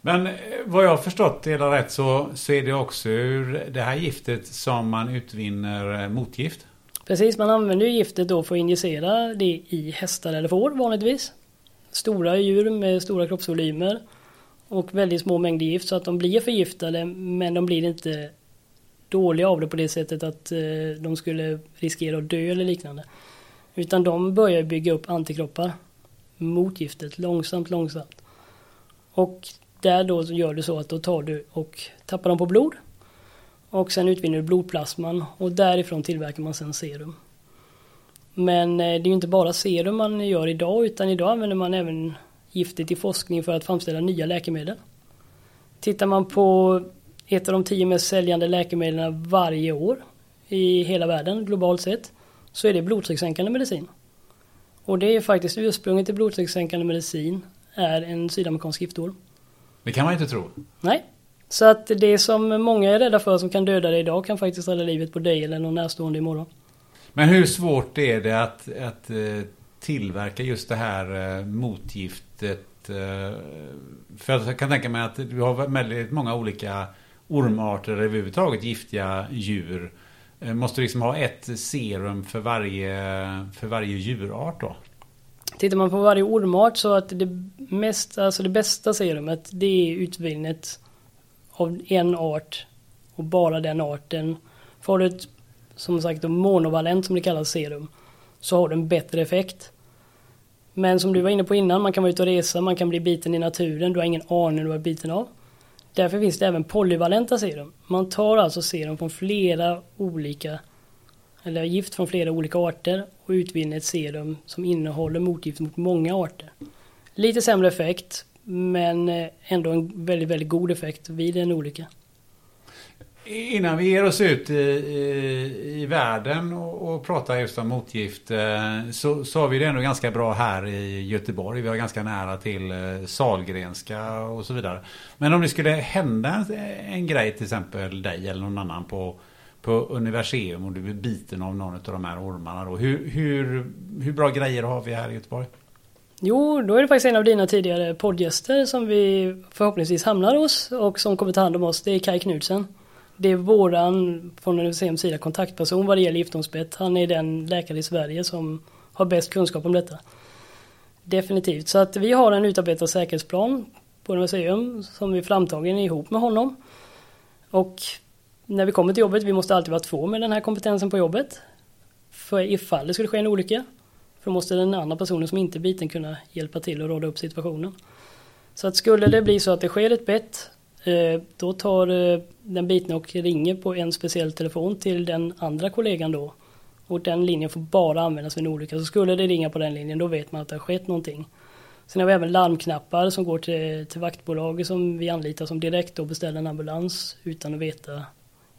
Men eh, vad jag har förstått det rätt så, så är det också ur det här giftet som man utvinner eh, motgift. Precis, man använder ju giftet då för att injicera det i hästar eller får vanligtvis. Stora djur med stora kroppsvolymer och väldigt små mängder gift så att de blir förgiftade men de blir inte dåliga av det på det sättet att eh, de skulle riskera att dö eller liknande. Utan de börjar bygga upp antikroppar mot giftet långsamt, långsamt. Och där då gör du så att då tar du och tappar dem på blod. Och sen utvinner du blodplasman och därifrån tillverkar man sen serum. Men eh, det är ju inte bara serum man gör idag utan idag använder man även giftet i forskning för att framställa nya läkemedel. Tittar man på ett av de tio mest säljande läkemedlen varje år i hela världen globalt sett så är det blodtryckssänkande medicin. Och det är faktiskt ursprunget till blodtryckssänkande medicin är en sydamerikansk giftorm. Det kan man inte tro. Nej. Så att det som många är rädda för som kan döda dig idag kan faktiskt rädda livet på dig eller någon närstående imorgon. Men hur svårt är det att, att eh, tillverka just det här eh, motgiftet? Eh, för jag kan tänka mig att du har väldigt många olika ormarter överhuvudtaget giftiga djur. Måste du liksom ha ett serum för varje, för varje djurart då? Tittar man på varje ormart så att det, mest, alltså det bästa serumet det är utvinnet av en art och bara den arten. Får du ett som sagt monovalent som det kallas serum så har du en bättre effekt. Men som du var inne på innan, man kan vara ute och resa, man kan bli biten i naturen, du har ingen aning du är biten av. Därför finns det även polyvalenta serum. Man tar alltså serum från flera olika eller gift från flera olika arter och utvinner ett serum som innehåller motgift mot många arter. Lite sämre effekt men eh, ändå en väldigt, väldigt god effekt vid en olycka. Innan vi ger oss ut i, i, i världen och, och pratar just om motgift eh, så, så har vi det ändå ganska bra här i Göteborg. Vi har ganska nära till eh, Salgrenska och så vidare. Men om det skulle hända en, en grej till exempel dig eller någon annan på på Universium och du blir biten av någon av de här ormarna då. Hur, hur, hur bra grejer har vi här i Göteborg? Jo, då är det faktiskt en av dina tidigare poddgäster som vi förhoppningsvis hamnar hos och som kommer ta hand om oss. Det är Kai Knudsen. Det är våran, från Universiums sida, kontaktperson vad det gäller giftomspett. Han är den läkare i Sverige som har bäst kunskap om detta. Definitivt. Så att vi har en utarbetad säkerhetsplan på Universium som vi framtagen ihop med honom. Och när vi kommer till jobbet, vi måste alltid vara två med den här kompetensen på jobbet. För ifall det skulle ske en olycka. För då måste den andra personen som inte är biten kunna hjälpa till och råda upp situationen. Så att skulle det bli så att det sker ett bett, eh, då tar eh, den bitna och ringer på en speciell telefon till den andra kollegan då. Och den linjen får bara användas vid en olycka. Så skulle det ringa på den linjen då vet man att det har skett någonting. Sen har vi även larmknappar som går till, till vaktbolaget som vi anlitar som direkt och beställer en ambulans utan att veta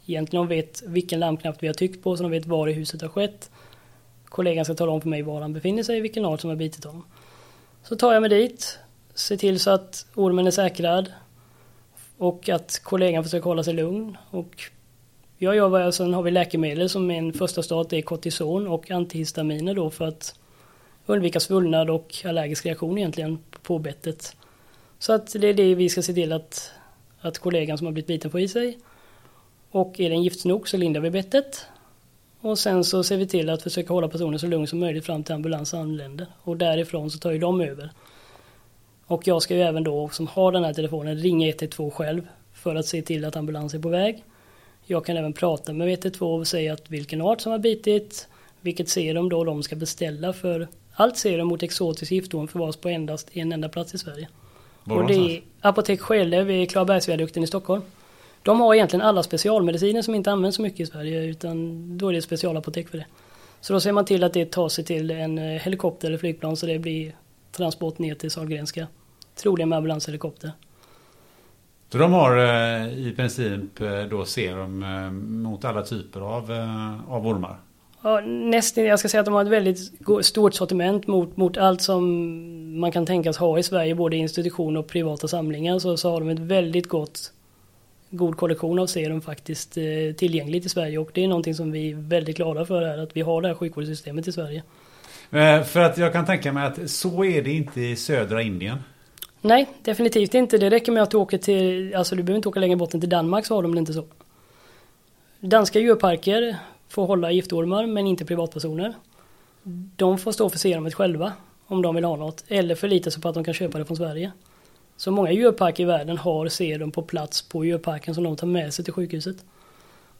egentligen de vet vilken larmknapp vi har tryckt på så de vet var i huset har skett. Kollegan ska tala om för mig var han befinner sig, vilken art som har bitit honom. Så tar jag mig dit, ser till så att ormen är säkrad och att kollegan försöker hålla sig lugn. Och jag gör vad jag, sen har vi läkemedel som en första start är kortison och antihistaminer då för att undvika svullnad och allergisk reaktion egentligen på bettet. Så att det är det vi ska se till att, att kollegan som har blivit biten får i sig. Och är den giftig nog så lindar vi bettet. Och sen så ser vi till att försöka hålla personen så lugn som möjligt fram till ambulans anländer. Och därifrån så tar ju de över. Och jag ska ju även då, som har den här telefonen, ringa 112 själv. För att se till att ambulans är på väg. Jag kan även prata med 112 och säga att vilken art som har bitit. Vilket serum då de ska beställa för allt serum mot exotisk giftorm förvaras på endast en enda plats i Sverige. Var och det är Apotek Skelle vid Klarabergsviadukten i Stockholm. De har egentligen alla specialmediciner som inte används så mycket i Sverige utan då är det specialapotek för det. Så då ser man till att det tar sig till en eh, helikopter eller flygplan så det blir transport ner till Sahlgrenska. Troligen med ambulanshelikopter. Så de har eh, i princip eh, då serum mot alla typer av, av ormar? Ja, nästan, jag ska säga att de har ett väldigt stort sortiment mot, mot allt som man kan tänkas ha i Sverige, både institutioner och privata samlingar. Så, så har de ett väldigt gott god kollektion av serum faktiskt eh, tillgängligt i Sverige och det är någonting som vi är väldigt glada för här, att vi har det här sjukvårdssystemet i Sverige. Eh, för att jag kan tänka mig att så är det inte i södra Indien. Nej, definitivt inte. Det räcker med att du åker till, alltså du behöver inte åka längre bort än till Danmark så har de det inte så. Danska djurparker får hålla giftormar men inte privatpersoner. De får stå för serumet själva om de vill ha något eller förlita sig på att de kan köpa det från Sverige. Så många djurparker i världen har serum på plats på djurparken som de tar med sig till sjukhuset.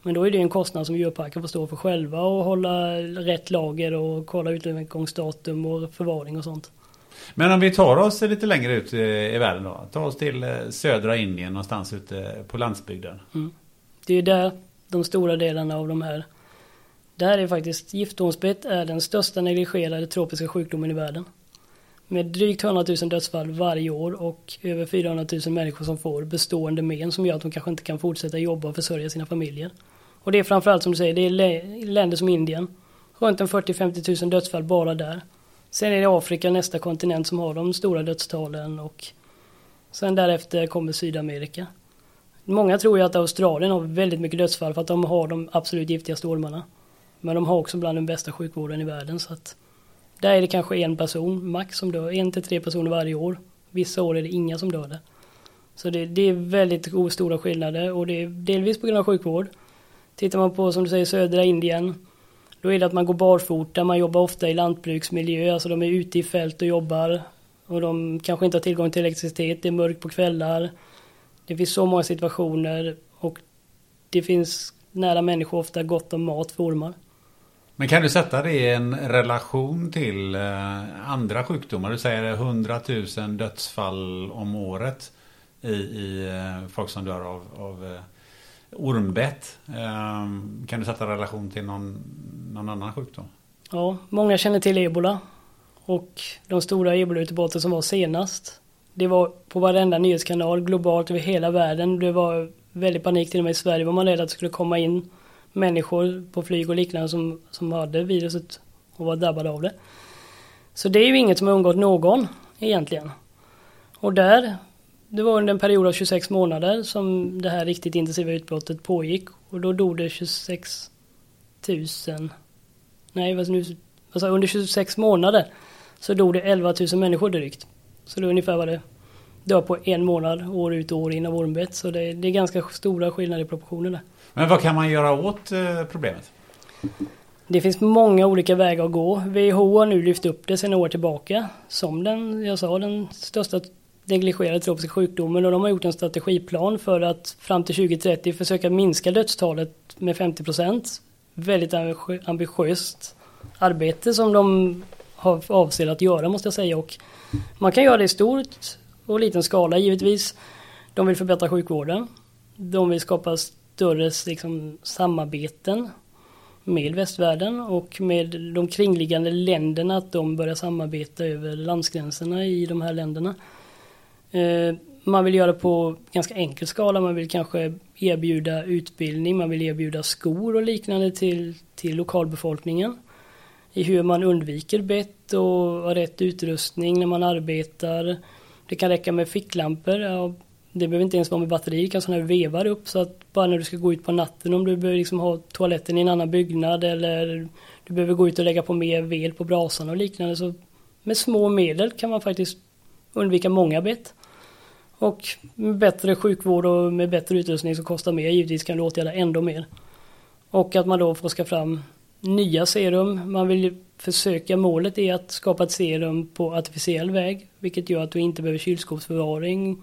Men då är det en kostnad som djurparken får stå för själva och hålla rätt lager och kolla utgångsdatum och förvaring och sånt. Men om vi tar oss lite längre ut i världen då. Ta oss till eh, södra Indien någonstans ute på landsbygden. Mm. Det är där de stora delarna av de här. Där är faktiskt giftormsbett är den största negligerade tropiska sjukdomen i världen. Med drygt 100 000 dödsfall varje år och över 400 000 människor som får bestående men som gör att de kanske inte kan fortsätta jobba och försörja sina familjer. Och det är framförallt som du säger, det är länder som Indien. Runt en 40-50 000 dödsfall bara där. Sen är det Afrika, nästa kontinent, som har de stora dödstalen och sen därefter kommer Sydamerika. Många tror ju att Australien har väldigt mycket dödsfall för att de har de absolut giftigaste ormarna. Men de har också bland den bästa sjukvården i världen så att där är det kanske en person max som dör, en till tre personer varje år. Vissa år är det inga som dör där. Så det, det är väldigt stora skillnader och det är delvis på grund av sjukvård. Tittar man på som du säger södra Indien då är det att man går barfota, man jobbar ofta i lantbruksmiljö, alltså de är ute i fält och jobbar. Och de kanske inte har tillgång till elektricitet, det är mörkt på kvällar. Det finns så många situationer och det finns nära människor ofta gott om mat för ormar. Men kan du sätta det i en relation till eh, andra sjukdomar? Du säger 100 000 dödsfall om året i, i eh, folk som dör av, av eh, ormbett. Ehm, kan du sätta relation till någon, någon annan sjukdom? Ja, många känner till ebola. Och de stora ebolautbrotten som var senast. Det var på varenda nyhetskanal globalt över hela världen. Det var väldigt panik till och med i Sverige var man rädd att det skulle komma in människor på flyg och liknande som, som hade viruset och var drabbade av det. Så det är ju inget som har undgått någon egentligen. Och där, det var under en period av 26 månader som det här riktigt intensiva utbrottet pågick och då dog det 26 000 Nej, vad nu, alltså under 26 månader så dog det 11 000 människor drygt. Så det är ungefär vad det dör på en månad år ut och år in av ormbett. Så det, det är ganska stora skillnader i proportionerna. Men vad kan man göra åt eh, problemet? Det finns många olika vägar att gå. WHO har nu lyft upp det sedan år tillbaka som den, jag sa, den största negligerade tropiska sjukdomen och de har gjort en strategiplan för att fram till 2030 försöka minska dödstalet med 50 procent. Väldigt ambitiöst arbete som de har avser att göra måste jag säga och man kan göra det i stort och liten skala givetvis. De vill förbättra sjukvården. De vill skapa större liksom, samarbeten med västvärlden och med de kringliggande länderna att de börjar samarbeta över landsgränserna i de här länderna. Eh, man vill göra på ganska enkel skala, man vill kanske erbjuda utbildning, man vill erbjuda skor och liknande till, till lokalbefolkningen. I hur man undviker bett och har rätt utrustning när man arbetar. Det kan räcka med ficklampor. Det behöver inte ens vara med batteri, det kan sådana här vevar upp så att bara när du ska gå ut på natten om du behöver liksom ha toaletten i en annan byggnad eller du behöver gå ut och lägga på mer ved på brasan och liknande så med små medel kan man faktiskt undvika många bett. Och med bättre sjukvård och med bättre utrustning som kostar mer givetvis kan du åtgärda ändå mer. Och att man då forskar fram nya serum. Man vill försöka, målet är att skapa ett serum på artificiell väg. Vilket gör att du inte behöver kylskåpsförvaring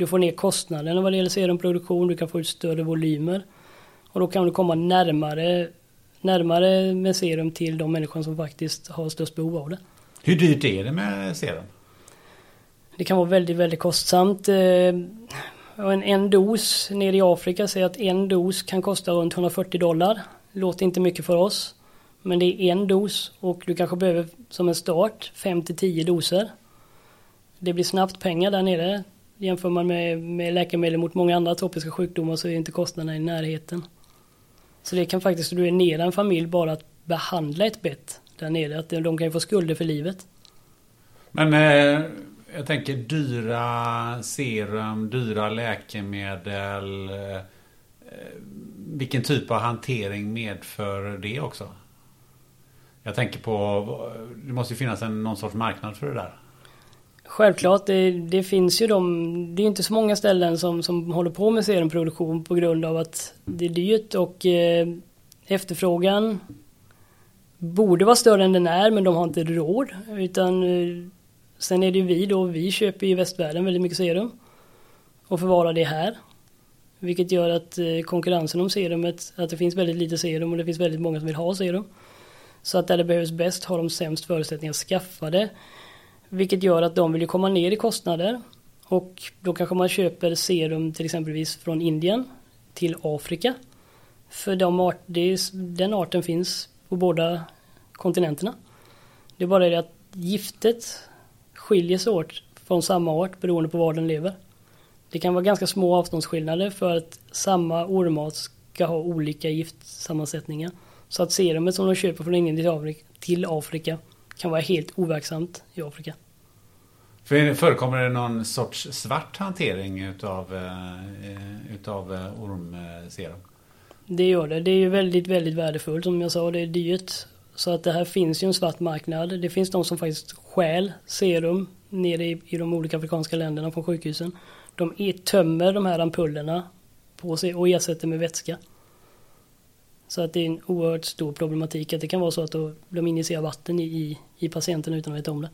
du får ner kostnaderna vad det gäller serumproduktion, du kan få ut större volymer. Och då kan du komma närmare, närmare med serum till de människor som faktiskt har störst behov av det. Hur dyrt är det med serum? Det kan vara väldigt, väldigt kostsamt. Eh, en, en dos nere i Afrika säger att en dos kan kosta runt 140 dollar. Låter inte mycket för oss. Men det är en dos och du kanske behöver som en start 5 till 10 doser. Det blir snabbt pengar där nere. Jämför man med, med läkemedel mot många andra tropiska sjukdomar så är inte kostnaderna i närheten. Så det kan faktiskt ruinera en familj bara att behandla ett bett där nere. Att de kan ju få skulder för livet. Men eh, jag tänker dyra serum, dyra läkemedel. Eh, vilken typ av hantering medför det också? Jag tänker på, det måste ju finnas en, någon sorts marknad för det där. Självklart, det, det, finns ju de, det är inte så många ställen som, som håller på med serumproduktion på grund av att det är dyrt och eh, efterfrågan borde vara större än den är men de har inte råd. Utan eh, sen är det ju vi då, vi köper i västvärlden väldigt mycket serum och förvarar det här. Vilket gör att eh, konkurrensen om serumet, att det finns väldigt lite serum och det finns väldigt många som vill ha serum. Så att där det behövs bäst har de sämst förutsättningar att skaffa det. Vilket gör att de vill komma ner i kostnader. Och då kanske man köper serum till exempelvis från Indien till Afrika. För de art, det är, den arten finns på båda kontinenterna. Det är bara det att giftet skiljer sig åt från samma art beroende på var den lever. Det kan vara ganska små avståndsskillnader för att samma ormart ska ha olika giftsammansättningar. Så att serumet som de köper från Indien till Afrika kan vara helt overksamt i Afrika. För förekommer det någon sorts svart hantering utav, uh, utav uh, ormserum? Det gör det. Det är ju väldigt, väldigt värdefullt. Som jag sa, det är dyrt. Så att det här finns ju en svart marknad. Det finns de som faktiskt stjäl serum nere i, i de olika afrikanska länderna från sjukhusen. De tömmer de här ampullerna på sig och ersätter med vätska. Så att det är en oerhört stor problematik att det kan vara så att de injicerar vatten i, i patienten utan att veta om det.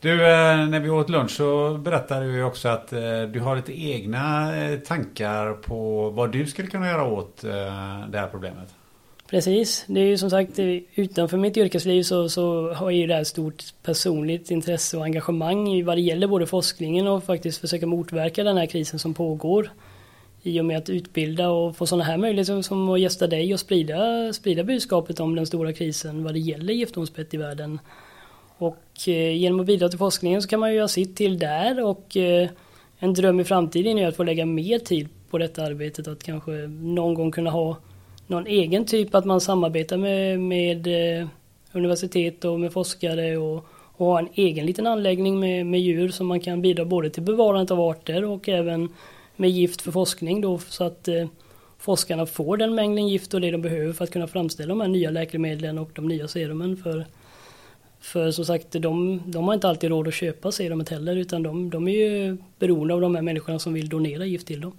Du, eh, när vi åt lunch så berättade du också att eh, du har lite egna eh, tankar på vad du skulle kunna göra åt det här problemet. Precis, det är ju som sagt utanför mitt yrkesliv så, så har jag ju det här stort personligt intresse och engagemang i vad det gäller både forskningen och faktiskt försöka motverka den här krisen som pågår. I och med att utbilda och få sådana här möjligheter som att gästa dig och sprida, sprida budskapet om den stora krisen vad det gäller giftormsbett i världen. Och eh, genom att bidra till forskningen så kan man ju göra sitt till där och eh, en dröm i framtiden är att få lägga mer tid på detta arbetet. Att kanske någon gång kunna ha någon egen typ, att man samarbetar med, med eh, universitet och med forskare och, och ha en egen liten anläggning med, med djur som man kan bidra både till bevarandet av arter och även med gift för forskning då så att eh, forskarna får den mängden gift och det de behöver för att kunna framställa de här nya läkemedlen och de nya serumen för för som sagt, de, de har inte alltid råd att köpa serumet heller utan de, de är ju beroende av de här människorna som vill donera gift till dem.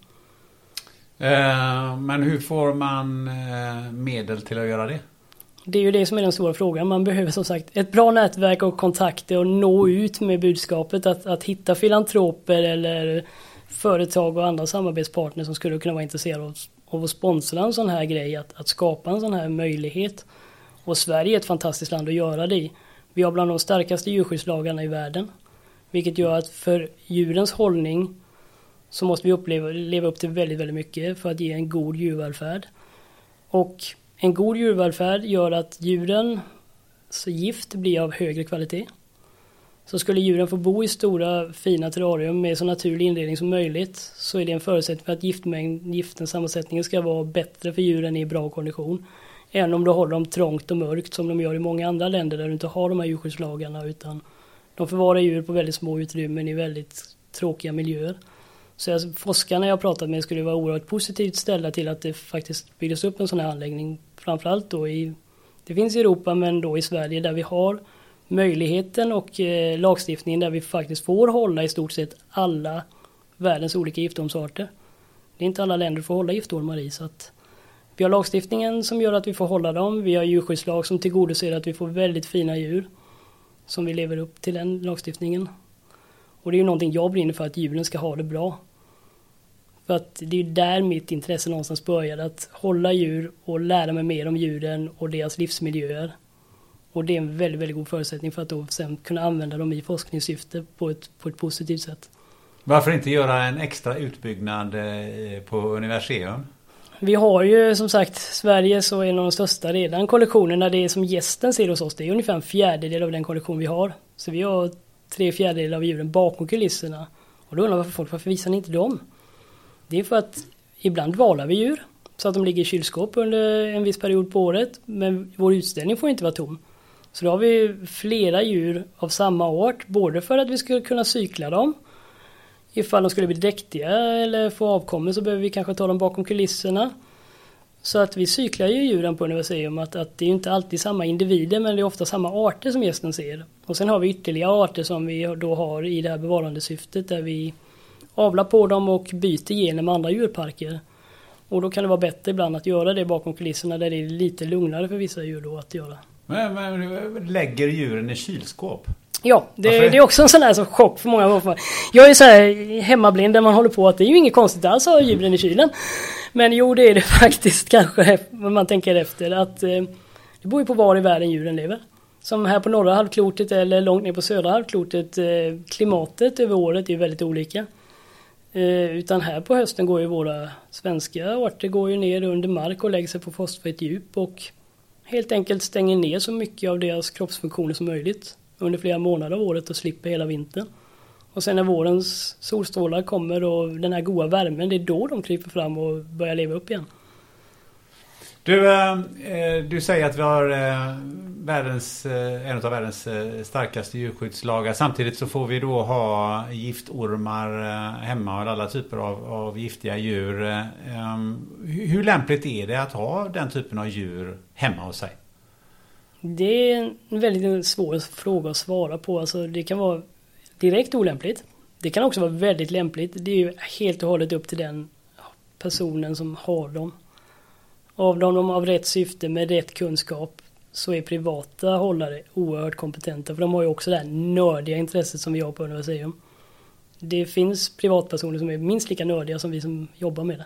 Eh, men hur får man eh, medel till att göra det? Det är ju det som är den stora frågan. Man behöver som sagt ett bra nätverk och kontakter och nå ut med budskapet. Att, att hitta filantroper eller företag och andra samarbetspartners som skulle kunna vara intresserade av, av att sponsra en sån här grej. Att, att skapa en sån här möjlighet. Och Sverige är ett fantastiskt land att göra det i. Vi har bland de starkaste djurskyddslagarna i världen. Vilket gör att för djurens hållning så måste vi uppleva, leva upp till väldigt, väldigt mycket för att ge en god djurvälfärd. Och en god djurvälfärd gör att djuren så gift blir av högre kvalitet. Så skulle djuren få bo i stora fina terrarium med så naturlig inredning som möjligt så är det en förutsättning för att giftmängd, giftens sammansättning ska vara bättre för djuren i bra kondition. Även om du håller dem trångt och mörkt som de gör i många andra länder där du inte har de här djurskyddslagarna utan de förvarar djur på väldigt små utrymmen i väldigt tråkiga miljöer. Så jag, forskarna jag pratat med skulle vara oerhört positivt ställda till att det faktiskt byggdes upp en sån här anläggning. Framförallt då i, det finns i Europa men då i Sverige där vi har möjligheten och eh, lagstiftningen där vi faktiskt får hålla i stort sett alla världens olika giftormsarter. Det är inte alla länder får hålla giftormar i så att vi har lagstiftningen som gör att vi får hålla dem. Vi har djurskyddslag som tillgodoser att vi får väldigt fina djur. Som vi lever upp till den lagstiftningen. Och det är ju någonting jag brinner för att djuren ska ha det bra. För att det är där mitt intresse någonstans började. Att hålla djur och lära mig mer om djuren och deras livsmiljöer. Och det är en väldigt, väldigt god förutsättning för att då sen kunna använda dem i forskningssyfte på ett, på ett positivt sätt. Varför inte göra en extra utbyggnad eh, på Universium? Vi har ju som sagt Sverige så är en av de största redan kollektionerna. Det är som gästen ser hos oss. Det är ungefär en fjärdedel av den kollektion vi har. Så vi har tre fjärdedelar av djuren bakom kulisserna. Och då undrar varför folk, varför visar ni inte dem? Det är för att ibland valar vi djur. Så att de ligger i kylskåp under en viss period på året. Men vår utställning får inte vara tom. Så då har vi flera djur av samma art. Både för att vi ska kunna cykla dem ifall de skulle bli dräktiga eller få avkommor så behöver vi kanske ta dem bakom kulisserna. Så att vi cyklar ju djuren på universum, att, att det är inte alltid samma individer men det är ofta samma arter som gästen ser. Och sen har vi ytterligare arter som vi då har i det här bevarandesyftet där vi avlar på dem och byter gener med andra djurparker. Och då kan det vara bättre ibland att göra det bakom kulisserna där det är lite lugnare för vissa djur då att göra. Men, men lägger djuren i kylskåp? Ja, det, det, är också en sån här så chock för många. Jag är så här hemmablind där man håller på att det är ju inget konstigt alls att ha djuren i kylen. Men jo, det är det [laughs] faktiskt kanske om man tänker efter. Att eh, Det beror ju på var i världen djuren lever. Som här på norra halvklotet eller långt ner på södra halvklotet. Eh, klimatet över året är väldigt olika. Eh, utan här på hösten går ju våra svenska arter går ju ner under mark och lägger sig på fosfritt djup och helt enkelt stänger ner så mycket av deras kroppsfunktioner som möjligt under flera månader av året och slipper hela vintern. Och sen när vårens solstrålar kommer och den här goda värmen, det är då de kryper fram och börjar leva upp igen. Du, eh, eh, du säger att vi har eh, världens, eh, en av världens eh, starkaste djurskyddslagar. Samtidigt så får vi då ha giftormar eh, hemma och alla typer av, av giftiga djur. Ehm, hur lämpligt är det att ha den typen av djur hemma hos sig? Det är en väldigt svår fråga att svara på. Alltså det kan vara direkt olämpligt. Det kan också vara väldigt lämpligt. Det är ju helt och hållet upp till den personen som har dem. Av dem av rätt syfte med rätt kunskap så är privata hållare oerhört kompetenta för de har ju också det här nördiga intresset som vi har på universitet. Det finns privatpersoner som är minst lika nördiga som vi som jobbar med det.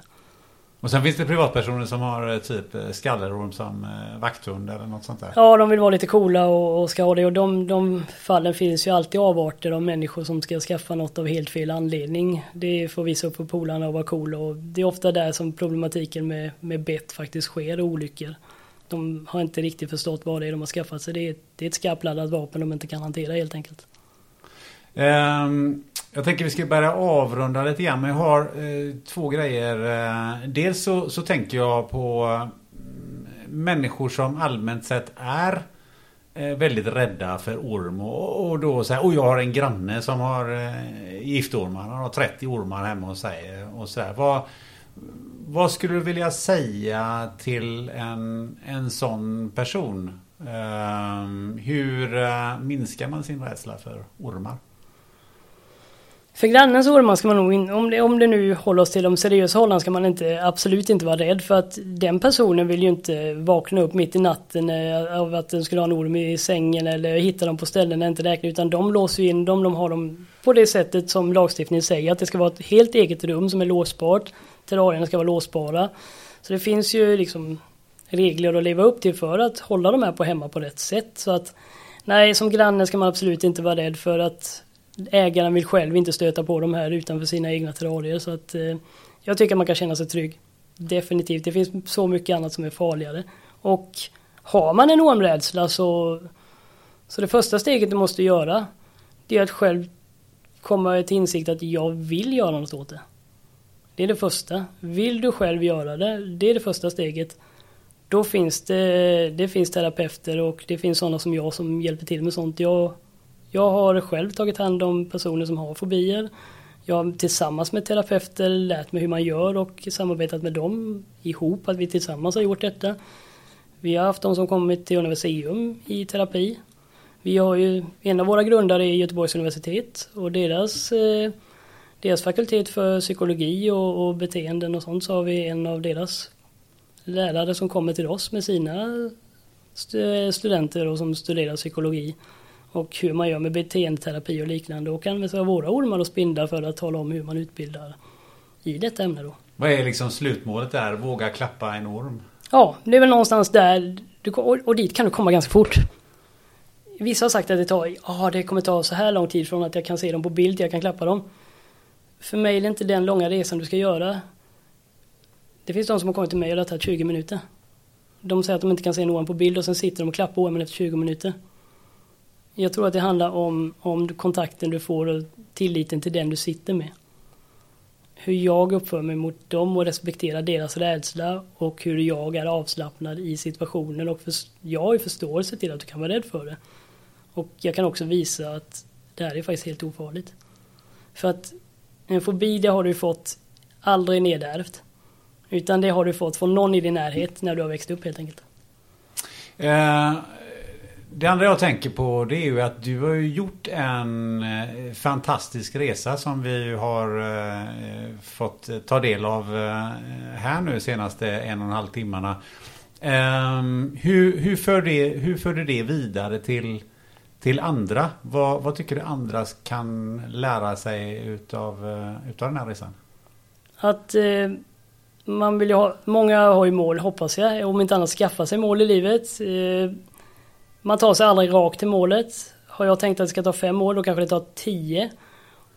Och sen finns det privatpersoner som har eh, typ eh, skallerorm som eh, vakthund eller något sånt där. Ja, de vill vara lite coola och, och ska ha det. Och de, de fallen finns ju alltid avarter av människor som ska skaffa något av helt fel anledning. Det får visa upp för polarna och vara cool. Och det är ofta där som problematiken med, med bett faktiskt sker, olyckor. De har inte riktigt förstått vad det är de har skaffat sig. Det är, det är ett skarpladdat vapen de inte kan hantera helt enkelt. Um, jag tänker vi ska börja avrunda lite grann. Men jag har eh, två grejer. Eh, dels så, så tänker jag på mm, människor som allmänt sett är eh, väldigt rädda för orm. Och, och då säger och jag har en granne som har eh, giftormar. Han har 30 ormar hemma hos sig. Eh, och så. Vad, vad skulle du vilja säga till en, en sån person? Ehm, hur eh, minskar man sin rädsla för ormar? För grannens ormar ska man nog, in, om, det, om det nu håller oss till de seriösa hållarna ska man inte, absolut inte vara rädd för att den personen vill ju inte vakna upp mitt i natten eh, av att den skulle ha en orm i sängen eller hitta dem på ställen där inte räknar utan de låser in dem, de har dem på det sättet som lagstiftningen säger att det ska vara ett helt eget rum som är låsbart. Terrarierna ska vara låsbara. Så det finns ju liksom regler att leva upp till för att hålla de här på hemma på rätt sätt. Så att nej, som granne ska man absolut inte vara rädd för att ägaren vill själv inte stöta på de här utanför sina egna terrarier. Så att eh, jag tycker man kan känna sig trygg. Definitivt, det finns så mycket annat som är farligare. Och har man en ormrädsla så, så det första steget du måste göra det är att själv komma till insikt att jag vill göra något åt det. Det är det första. Vill du själv göra det, det är det första steget. Då finns det, det finns terapeuter och det finns sådana som jag som hjälper till med sånt. Jag jag har själv tagit hand om personer som har fobier. Jag har tillsammans med terapeuter lärt mig hur man gör och samarbetat med dem ihop, att vi tillsammans har gjort detta. Vi har haft de som kommit till Universium i terapi. Vi har ju, en av våra grundare är Göteborgs universitet och deras, eh, deras fakultet för psykologi och, och beteenden och sånt så har vi en av deras lärare som kommer till oss med sina studenter och som studerar psykologi och hur man gör med beteendeterapi och liknande och använder sig av våra ormar och spindlar för att tala om hur man utbildar i detta ämne då. Vad är liksom slutmålet där? Våga klappa en orm? Ja, det är väl någonstans där du, och dit kan du komma ganska fort. Vissa har sagt att det tar, ja det kommer ta så här lång tid från att jag kan se dem på bild till jag kan klappa dem. För mig är det inte den långa resan du ska göra. Det finns de som har kommit till mig och det har tagit 20 minuter. De säger att de inte kan se någon på bild och sen sitter de och klappar ormen efter 20 minuter. Jag tror att det handlar om, om kontakten du får och tilliten till den du sitter med. Hur jag uppför mig mot dem och respekterar deras rädsla och hur jag är avslappnad i situationen och för, jag har ju förståelse till att du kan vara rädd för det. Och jag kan också visa att det här är faktiskt helt ofarligt. För att en fobi det har du fått aldrig nedärvt. Utan det har du fått från någon i din närhet när du har växt upp helt enkelt. Eh, det andra jag tänker på det är ju att du har gjort en eh, fantastisk resa som vi har eh, fått ta del av eh, här nu senaste en och en halv timmarna. Ehm, hur, hur, för det, hur för du det vidare till, till andra? Vad, vad tycker du andra kan lära sig utav, utav den här resan? Att eh, man vill ha, många har ju mål hoppas jag, om inte annat skaffa sig mål i livet. Eh, man tar sig aldrig rakt till målet. Har jag tänkt att det ska ta fem år, då kanske det tar tio.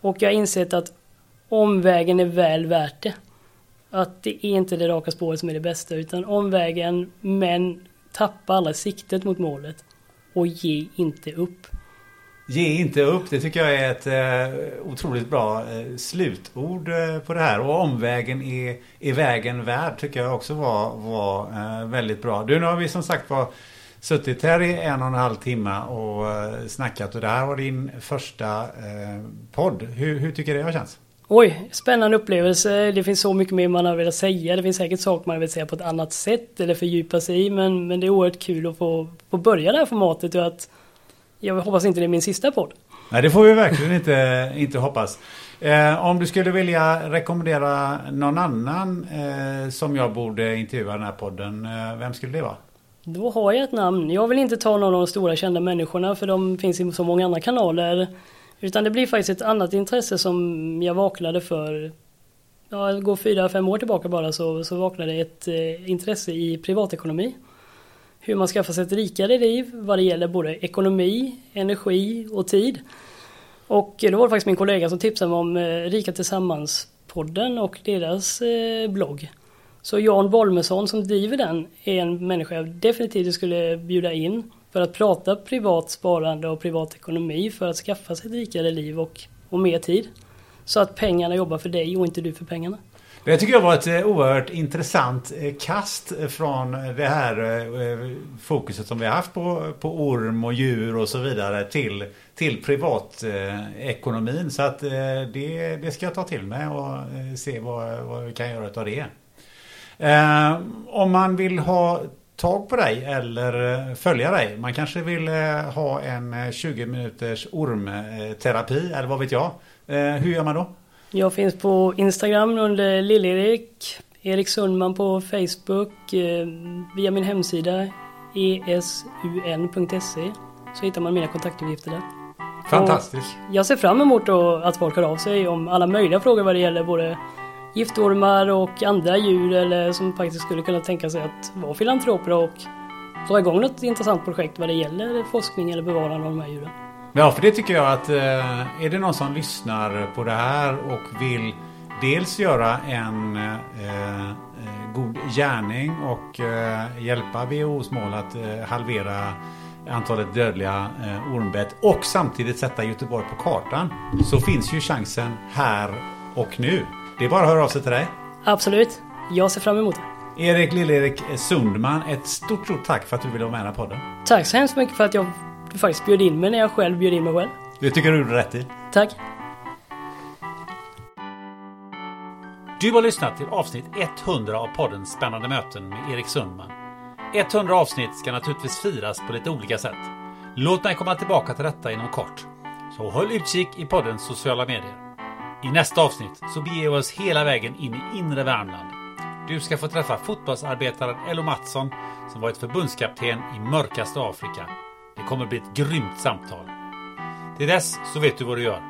Och jag har insett att omvägen är väl värt det. Att det är inte det raka spåret som är det bästa utan omvägen men tappa aldrig siktet mot målet. Och ge inte upp. Ge inte upp, det tycker jag är ett eh, otroligt bra eh, slutord eh, på det här. Och omvägen är, är vägen värd tycker jag också var, var eh, väldigt bra. Du, nu har vi som sagt var suttit här i en och en halv timme och eh, snackat och det här var din första eh, podd. Hur, hur tycker du det har känts? Oj, spännande upplevelse. Det finns så mycket mer man har velat säga. Det finns säkert saker man vill säga på ett annat sätt eller fördjupa sig i. Men, men det är oerhört kul att få, få börja det här formatet och att jag hoppas inte det är min sista podd. Nej, det får vi verkligen inte, inte hoppas. Eh, om du skulle vilja rekommendera någon annan eh, som jag borde intervjua i den här podden, eh, vem skulle det vara? Då har jag ett namn. Jag vill inte ta någon av de stora kända människorna för de finns i så många andra kanaler. Utan det blir faktiskt ett annat intresse som jag vaknade för. Ja, går fyra, fem år tillbaka bara så, så vaknade ett eh, intresse i privatekonomi. Hur man skaffar sig ett rikare liv vad det gäller både ekonomi, energi och tid. Och då var det faktiskt min kollega som tipsade mig om eh, Rika Tillsammans-podden och deras eh, blogg. Så Jan Bolmesson som driver den är en människa jag definitivt skulle bjuda in för att prata privat sparande och privat ekonomi för att skaffa sig ett rikare liv och, och mer tid. Så att pengarna jobbar för dig och inte du för pengarna. Det tycker jag var ett eh, oerhört intressant eh, kast eh, från det här fokuset som vi har haft på, på orm och djur och så vidare till, till privatekonomin. Så att det, det ska jag ta till mig och se vad, vad vi kan göra av det. Om man vill ha tag på dig eller följa dig. Man kanske vill ha en 20 minuters ormterapi eller vad vet jag. Hur gör man då? Jag finns på Instagram under Lill-Erik, Erik Sundman på Facebook, eh, via min hemsida esun.se så hittar man mina kontaktuppgifter där. Fantastiskt! Och jag ser fram emot att folk hör av sig om alla möjliga frågor vad det gäller både giftormar och andra djur eller som faktiskt skulle kunna tänka sig att vara filantroper och dra igång något intressant projekt vad det gäller forskning eller bevarande av de här djuren. Ja, för det tycker jag att eh, är det någon som lyssnar på det här och vill dels göra en eh, eh god gärning och eh, hjälpa WHOs mål att eh, halvera antalet dödliga eh, ormbett och samtidigt sätta Göteborg på kartan så finns ju chansen här och nu. Det är bara att höra av sig till dig. Absolut. Jag ser fram emot det. Erik Lill-Erik Sundman, ett stort, stort tack för att du ville vara med i den här podden. Tack så hemskt mycket för att jag faktiskt bjöd in mig när jag själv bjöd in mig själv. Det tycker du gjorde rätt i. Tack. Du har lyssnat till avsnitt 100 av podden Spännande möten med Erik Sundman. 100 avsnitt ska naturligtvis firas på lite olika sätt. Låt mig komma tillbaka till detta inom kort. Så håll utkik i poddens sociala medier. I nästa avsnitt så beger vi oss hela vägen in i inre Värmland. Du ska få träffa fotbollsarbetaren Ello Mattsson som varit förbundskapten i mörkaste Afrika det kommer bli ett grymt samtal. Till dess så vet du vad du gör.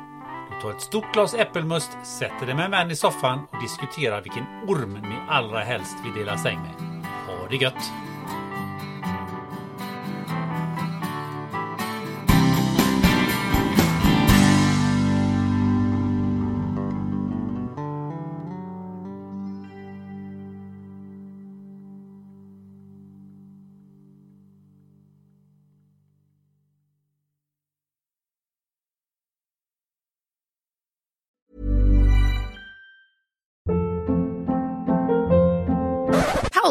Du tar ett stort glas äppelmust, sätter dig med en vän i soffan och diskuterar vilken orm ni allra helst vill dela säng med. Ha det gött!